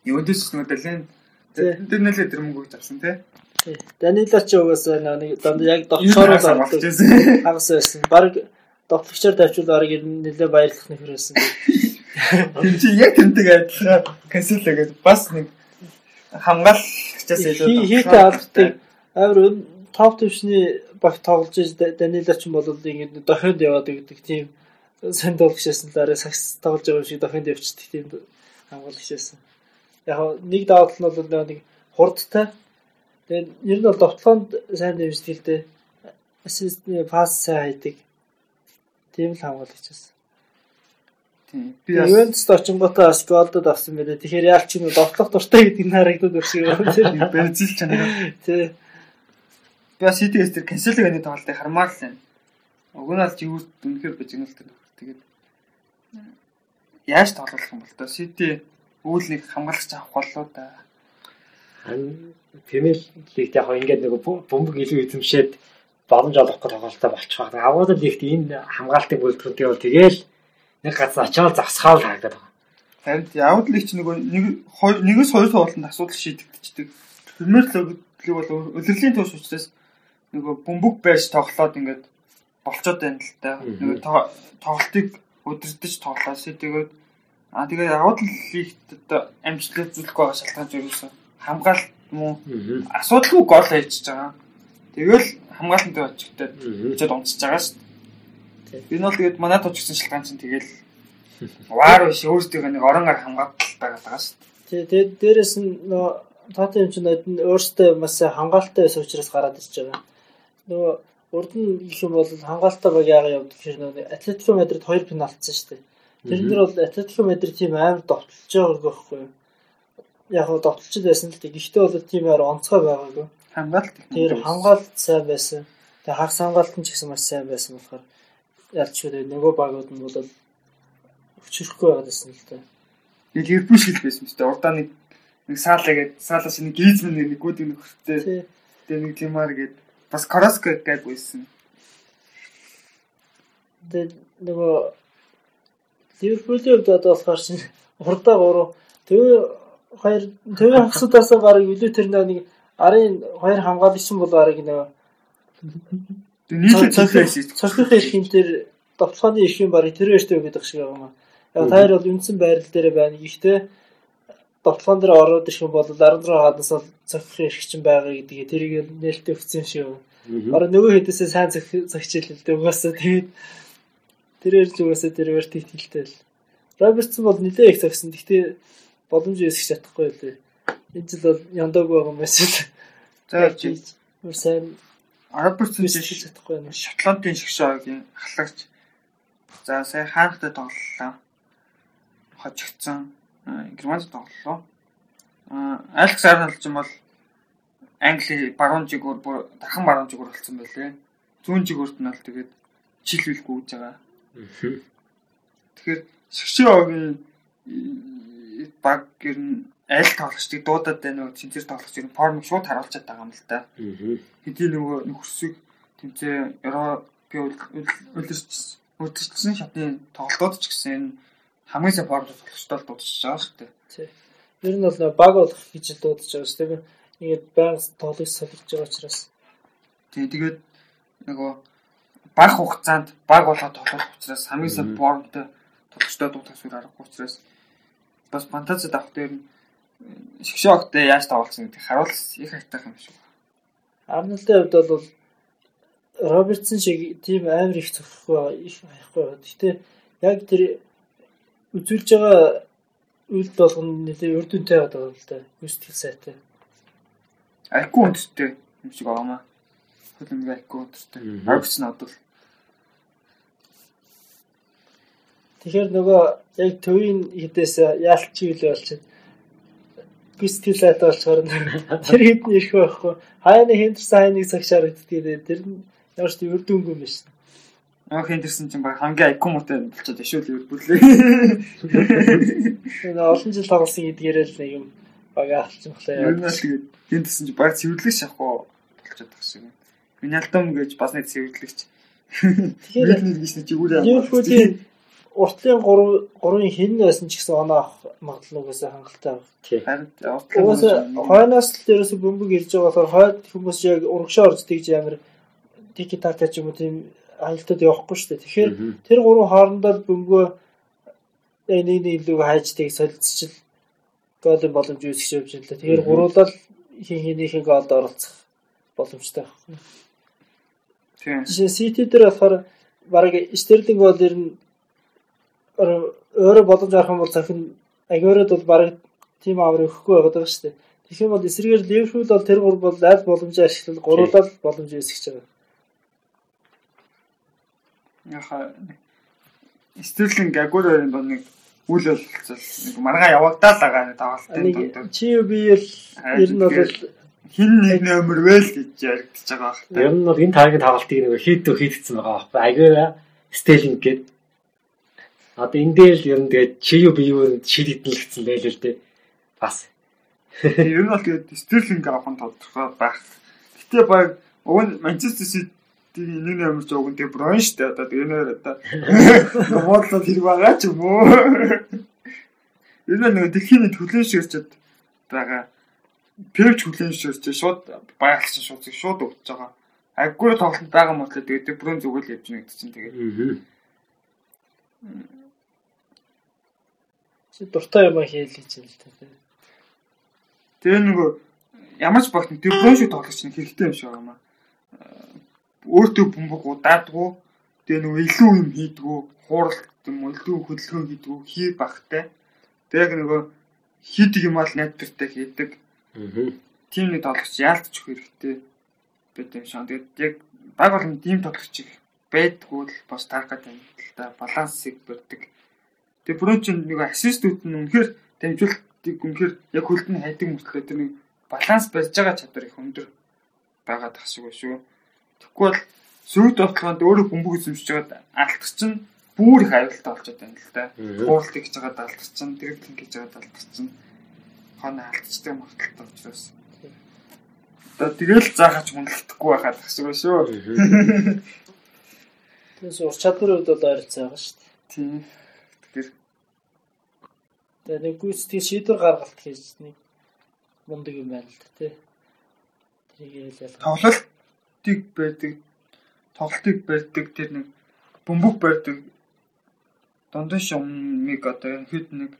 Ювентус нүдэлэн тэр нэлээд тэр мөнгө гэж авсан тий. Данило ч угаасаа нэг данд яг довтлоор л хамгаалагч байсан. хагас байсан. Бараг довтлогчоор тавьчвал бараг нэлээд баярлах нөхөр байсан. Тэр чи яг тэмдэг адилхан Кансело гэдэг бас нэг хамгаалагчаас илүү хийтэй албатай амар топ төвшний багт тоглож Данила ч юм бол ингээд дохинд яваад гэдэг тийм сайн тоглогчсэн л арай сакс тоглож байгаа юм шиг дохинд явчихдаг тийм хамгаалагчсэн. Яг нэг давтал нь бол нэг хурдтай. Тэгээд ер нь бол довтлоонд сайн дэмждэг л дээ. Ассистны пасс сайн хайдаг. Тийм л хамгаалагчсэн. Тийм. Би Ювентус очингуудаа Сквалдод авсан байлээ. Тэгэхээр яаль ч юм довтлох дуртай гэдэг нь харагдаад өршөө. Бензил ч нэг. Тий. Би бас CTS дээр Cancelo-гийн тоглолтыг хармаар л байна. Уг нь аль жигүүрт үнэхээр бижигнэлтэй нөхөр. Тэгээд яаж тоглох юм бол тоо City үүлнийг хамгаалагч авах болоо да. Премьер лигт яг ингээд нэг бөмбөг илүү эзэмшээд боломж олох гэх тоглолтоо болчих واخ. Агуулгад лигт энэ хамгаалтын бүрэлдэхүүнтэй бол тэгээл нэг газар очиод засгаал харагдаад байгаа. Харин явд лиг чи нөгөө нэг хоёр нэгээс хоёр тоглолтод асуудал шийдэгдчихдэг. Премьер лиг бол улирлын туш учраас нөгөө бөмбөг байж тоглоод ингээд болцоод байна л та. Нөгөө тоглолтыг өдөрдөж тоглоод тэгээд а тэгээд явд лигт одоо амжилт үзүүлэх байгаа шалтгаан зүгээс хамгаалалт муу асуудалгүй гол хийж байгаа. Тэгэл хамгаалтанд очигтой хичээд унцж байгаа шүү дээ. Энэ бол тэгээд манай тууч гэсэн шалтгаан чинь тэгэл ваар биш өөрсдөө нэг орон гар хамгаалалт байгаа шүү дээ. Тэгээд дээрэс нь нөө таатын юм чинь өөртөө бас хамгаалалттай байсан учраас гараад ирж байгаа. Нөгөө урд нь их юм бол хамгаалалтаа баг яага явдаг хэрэг нөгөө Атлетико Мадрид 2 пенальтсан шүү дээ. Тэрэн дээр бол Атлетико Мадрид тийм амар довтлож байгаа байхгүй юу? Яг нь довтлж байсан л дээ. Гэхдээ бол тийм амар онцгой байгаагүй хамгаалалт тэр хамгаалалт сайн байсан. Тэгээ хагас хамгаалалт нь ч гэсэн маш сайн байсан болохоор ялч шүү нөгөө багууд нь бол өчрөхгүй байгаад байсан л да. Нэг Ливерпул шиг байсан мэт. Урдаа нэг нэг саалаа гээд саалаас нэг гизмэн нэг гүд нэг хөртөө. Тэгээ нэг лимар гээд бас Караска гээд байсан. Тэгээ нөгөө Ливерпулийн хувьд одоо болохоор чинь урдаа 3 тэгээ хоёр тэгээ хагасудаас бараг илүү тэр нэг арын хоёр хамгаалагч бол арыг нэг нийт цогцох эрхийн тэр довтлооны эрхийн барыг тэр өөртөө гэдэг шиг юм. Яг таар бол үндсэн байрал дээр байна. Гэхдээ довтлоон дээр ороод ирэх юм бол 16 хаднаас бол цогцох эрх чинь байгаа гэдгийг тэрийг нээлттэй өгсөн шиг юм. Бараг нөгөө хэдээсээ сайн зөгчил л дээ угаасаа тэгээд тэрээр л угаасаа тэр өөртөө итгэлтэй л. Робертсон бол нэлээ их зогсон. Гэхдээ боломж өсгөх чадахгүй лээ. Энэ жил бол яндаг байгаа юм байсан. За чи өөр сайн Робертсон жишээ чадахгүй байна. Шотландын шгшаагийн ахлагч. За сая хаанхтай тоглолоо. Хожигдсан. Германд тоглолоо. Алекс Арнольд ч юм бол Англи баруун жигүүр бүр дархан баруун жигүүр болсон байлээ. Зүүн жигүүрт нь бол тэгээд чиглүүлгүй гэж байгаа. Тэгэхээр шгшаагийн баг гэр нь аль тоглогчдыг дуудаад байна уу тэнцэр тоглогчдын форм шууд харуулчихад байгаа юм л та. Хэдий нөгөө нөхөрсөг тэнцээ Европын үлэрч үлдчихсэн шатны тоглолтууд ч гэсэн хамгийн сайн форм тоглогчдод дуудчихж байгаа шүү дээ. Тий. Ер нь бол баг болох гэж дуудаж байгаа шүү дээ. Ингээд байнга тоглож солих байгаа учраас. Тий тэгээд нөгөө баг хугацаанд баг болоод тоглох учраас хамгийн сайн формтой тоглогчдод дуудах зүйл аргагүй учраас бас фантазид авах дээр нь шгшогтой яаж тоглосон гэдэг харуулс их хайтах юм шиг. Арнолдын хувьд бол Робертсон шиг тийм амар их цогхгүй их хаяхгүй. Гэтэ яг тэр үзүүлж байгаа үйл болгоно нэлээ өрдөнтэй байдаг юм л да. Хүсэл сайтай. Айку өндөртэй юм шиг байна. Хөлөмг айку өндөртэй. Робертсон одоо Тэгэхээр нөгөө яг төвийн хідээс яалч ийл болчиход бистил сайт болчоор тэр хэдэн ирэх байхгүй. Хаяаны хендерсэн хайныг цагшаар өгдөгтэй. Тэр нь ямар ч үр дүнгүй юм шин. Аа хендерсэн чинь баг хамгийн айкон муутай болчиход ишүүл Ливерпулээ. Энэ олон жил тоглосон гэдгээрээ л нэг юм бага алцсан болохоор яа. Тэгээд хендерсэн чинь баг цэвэрлэг шахах болчиход байгаа шиг. Винальдом гэж бас нэг цэвэрлэгч. Тэгэхээр нэг гэж чи үрээ. Ливерпулийн уртлын 3 3-ын хэн байсан ч гэсэн оноо авах магадлал угаасаа хангалттай байна. Харин угаасаа хойноос л дээрээс бөмбөг ирж байгаа болохоор хойд хүмүүс яг урагшаа орж тэгж ямар тики така ч юм уу тийм аялтад явахгүй шүү дээ. Тэгэхээр тэр гурван хоорондоо бөмбөгөө нэг нэг илүү хайж тийг солилцчил голын боломж үүсгэж явж байлаа. Тэгэхээр гуруулал хин хинийхээ голд оролцох боломжтой байна. Тийм. Жишээ Сити дээр болохоор бараг Стерлинг гол ирнэ өөрөө боломж авах юм бол захин агиород бол баг тим авар өгөхгүй байгаа шүү дээ. Тэгэх юм бол эсрэгээр Ливерпул бол тэр гур бол аль боломжоо ашиглал гуруулаад боломж өсгөж байгаа. Яха Стерлинг агиорын бол нэг үйл болцол нэг маргаа явагдаад байгаа нэг даваалтын донд. Чи биел ер нь бол хин нэг нөмөр вэ л гэж яригдчихэж байгаа байх. Ер нь бол энэ таргийн тоглолтыг нэг хийдүү хийдсэн байгаа байхгүй. Агиора Стерлинг гэдэг Одоо энэ дээр л ер нь тэгээд чи юу би юу шийдэгдэлгдсэн байлээ л дээ. Бас. Ер нь бол тэгээд Стерлинг авах нь тодорхой байх. Гэтэ баг уг нь Манчестер Сити-ийн нэг номер ч уг нь тэгээд Брон дээ. Одоо энэ нэр одоо Модлол хэрэг байгаа ч юм уу. Нь нэг дэлхийн төлөөн ширчэд байгаа певч хүлэн ширч шууд баярлсан шууд шууд өгч байгаа. Аггүй тоглолт байгаа мэтлээ тэгээд бүрэн зүгэл явж байна гэдэг чинь тэгээд. Чи дуртай юм хийлээ чинь л та. Тэгээ нөгөө ямар ч багт тэр бүрэн шиг тоглож чинь хэрэгтэй юм шиг байна. Өөртөө бөмбөг удаадгүй тэгээ нөгөө илүү юм хийдгүү хууралт юм илүү хөдөлгөөн хийдгүү хий багтай. Тэгээ нөгөө хийдэг юм ал найдвартай хийдэг. Аа. Тим нэг тоглогч яалтчих хэрэгтэй байт юм шиг. Тэгээд яг баг болон тим тоглогч их байдгүй л бас таах гэдэг юм л да балансыг барьдаг. Тэгээ бүрэн чинь нэг ассистүүд нь үнэхээр дамжуулалтыг үнэхээр яг хөлтөнд хайдаг мөртлөө тэр нэг баланс барьж байгаа чадвар их өндөр байгаа тах шиг байна шүү. Тэгэхгүй бол сүйд бодлогонд өөрөө бөмбөг эзэмшиж байгаад алдах чинь бүр их аюултай болчиход байна л да. Гурлт хийж байгаа алдах чинь, дэргэлэн хийж байгаа алдах чинь хоноо алдчихдаг магадaltaй учраас. Одоо тэгэл заахач хүндлэхгүй байхад байна шүү. Тэгээс ур чадварын хувьд бол ойролцоо байгаа шүү дээ. Тийм. Тэгэхээр тэгээ нэг гүйцэтгэл шийдвэр гаргалт хийж нэг мундаг юм байна л да тий. Тэрийг ялгах. Тоглолтыг байдаг тоглолтыг барьдаг тэр нэг бөмбөг барьдаг дундын шумыг одоо хэд нэг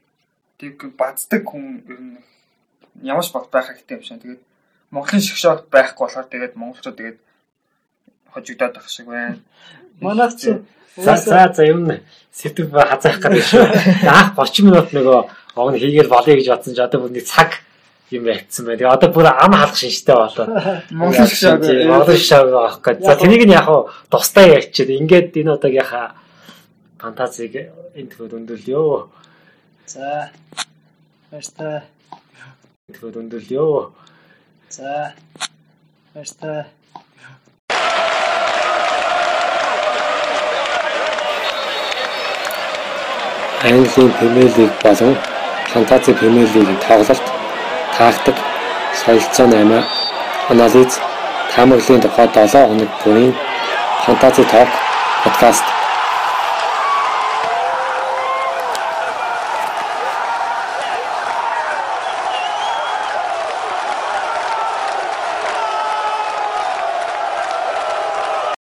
тэг бацдаг хүн ер нь ямар ч баг байх хэрэгтэй юм шиг. Тэгээд Монголын шгшот байхгүй болохоор тэгээд монголчууд тэгээд хожигдоод байх шиг байна. Манайх чи За за за юм сэтв хазаах гэдэг шүү. Заах 30 минут нөгөө огн хийгээл болъё гэж бодсон ч одоо бүр нэг цаг юм байцсан байна. Тэгээ одоо бүр ам халах шинжтэй болоо. Монгол шаг Монгол шаг байхгүй. За тэнийг нь яг тусдаа ярьчихэд ингээд энэ удаагийнхаа фантазиг энэ төвөд өндөрлөё. За. Баяртай. Төвөд өндөрлөё. За. Баяртай. Английн Премьер Лиг болон Фантази Премьер Лигийн тоглолт тактик, солилцоо 8, анализ, таамаглалын тухай 7 хоног бүрийн фэнтези ток подкаст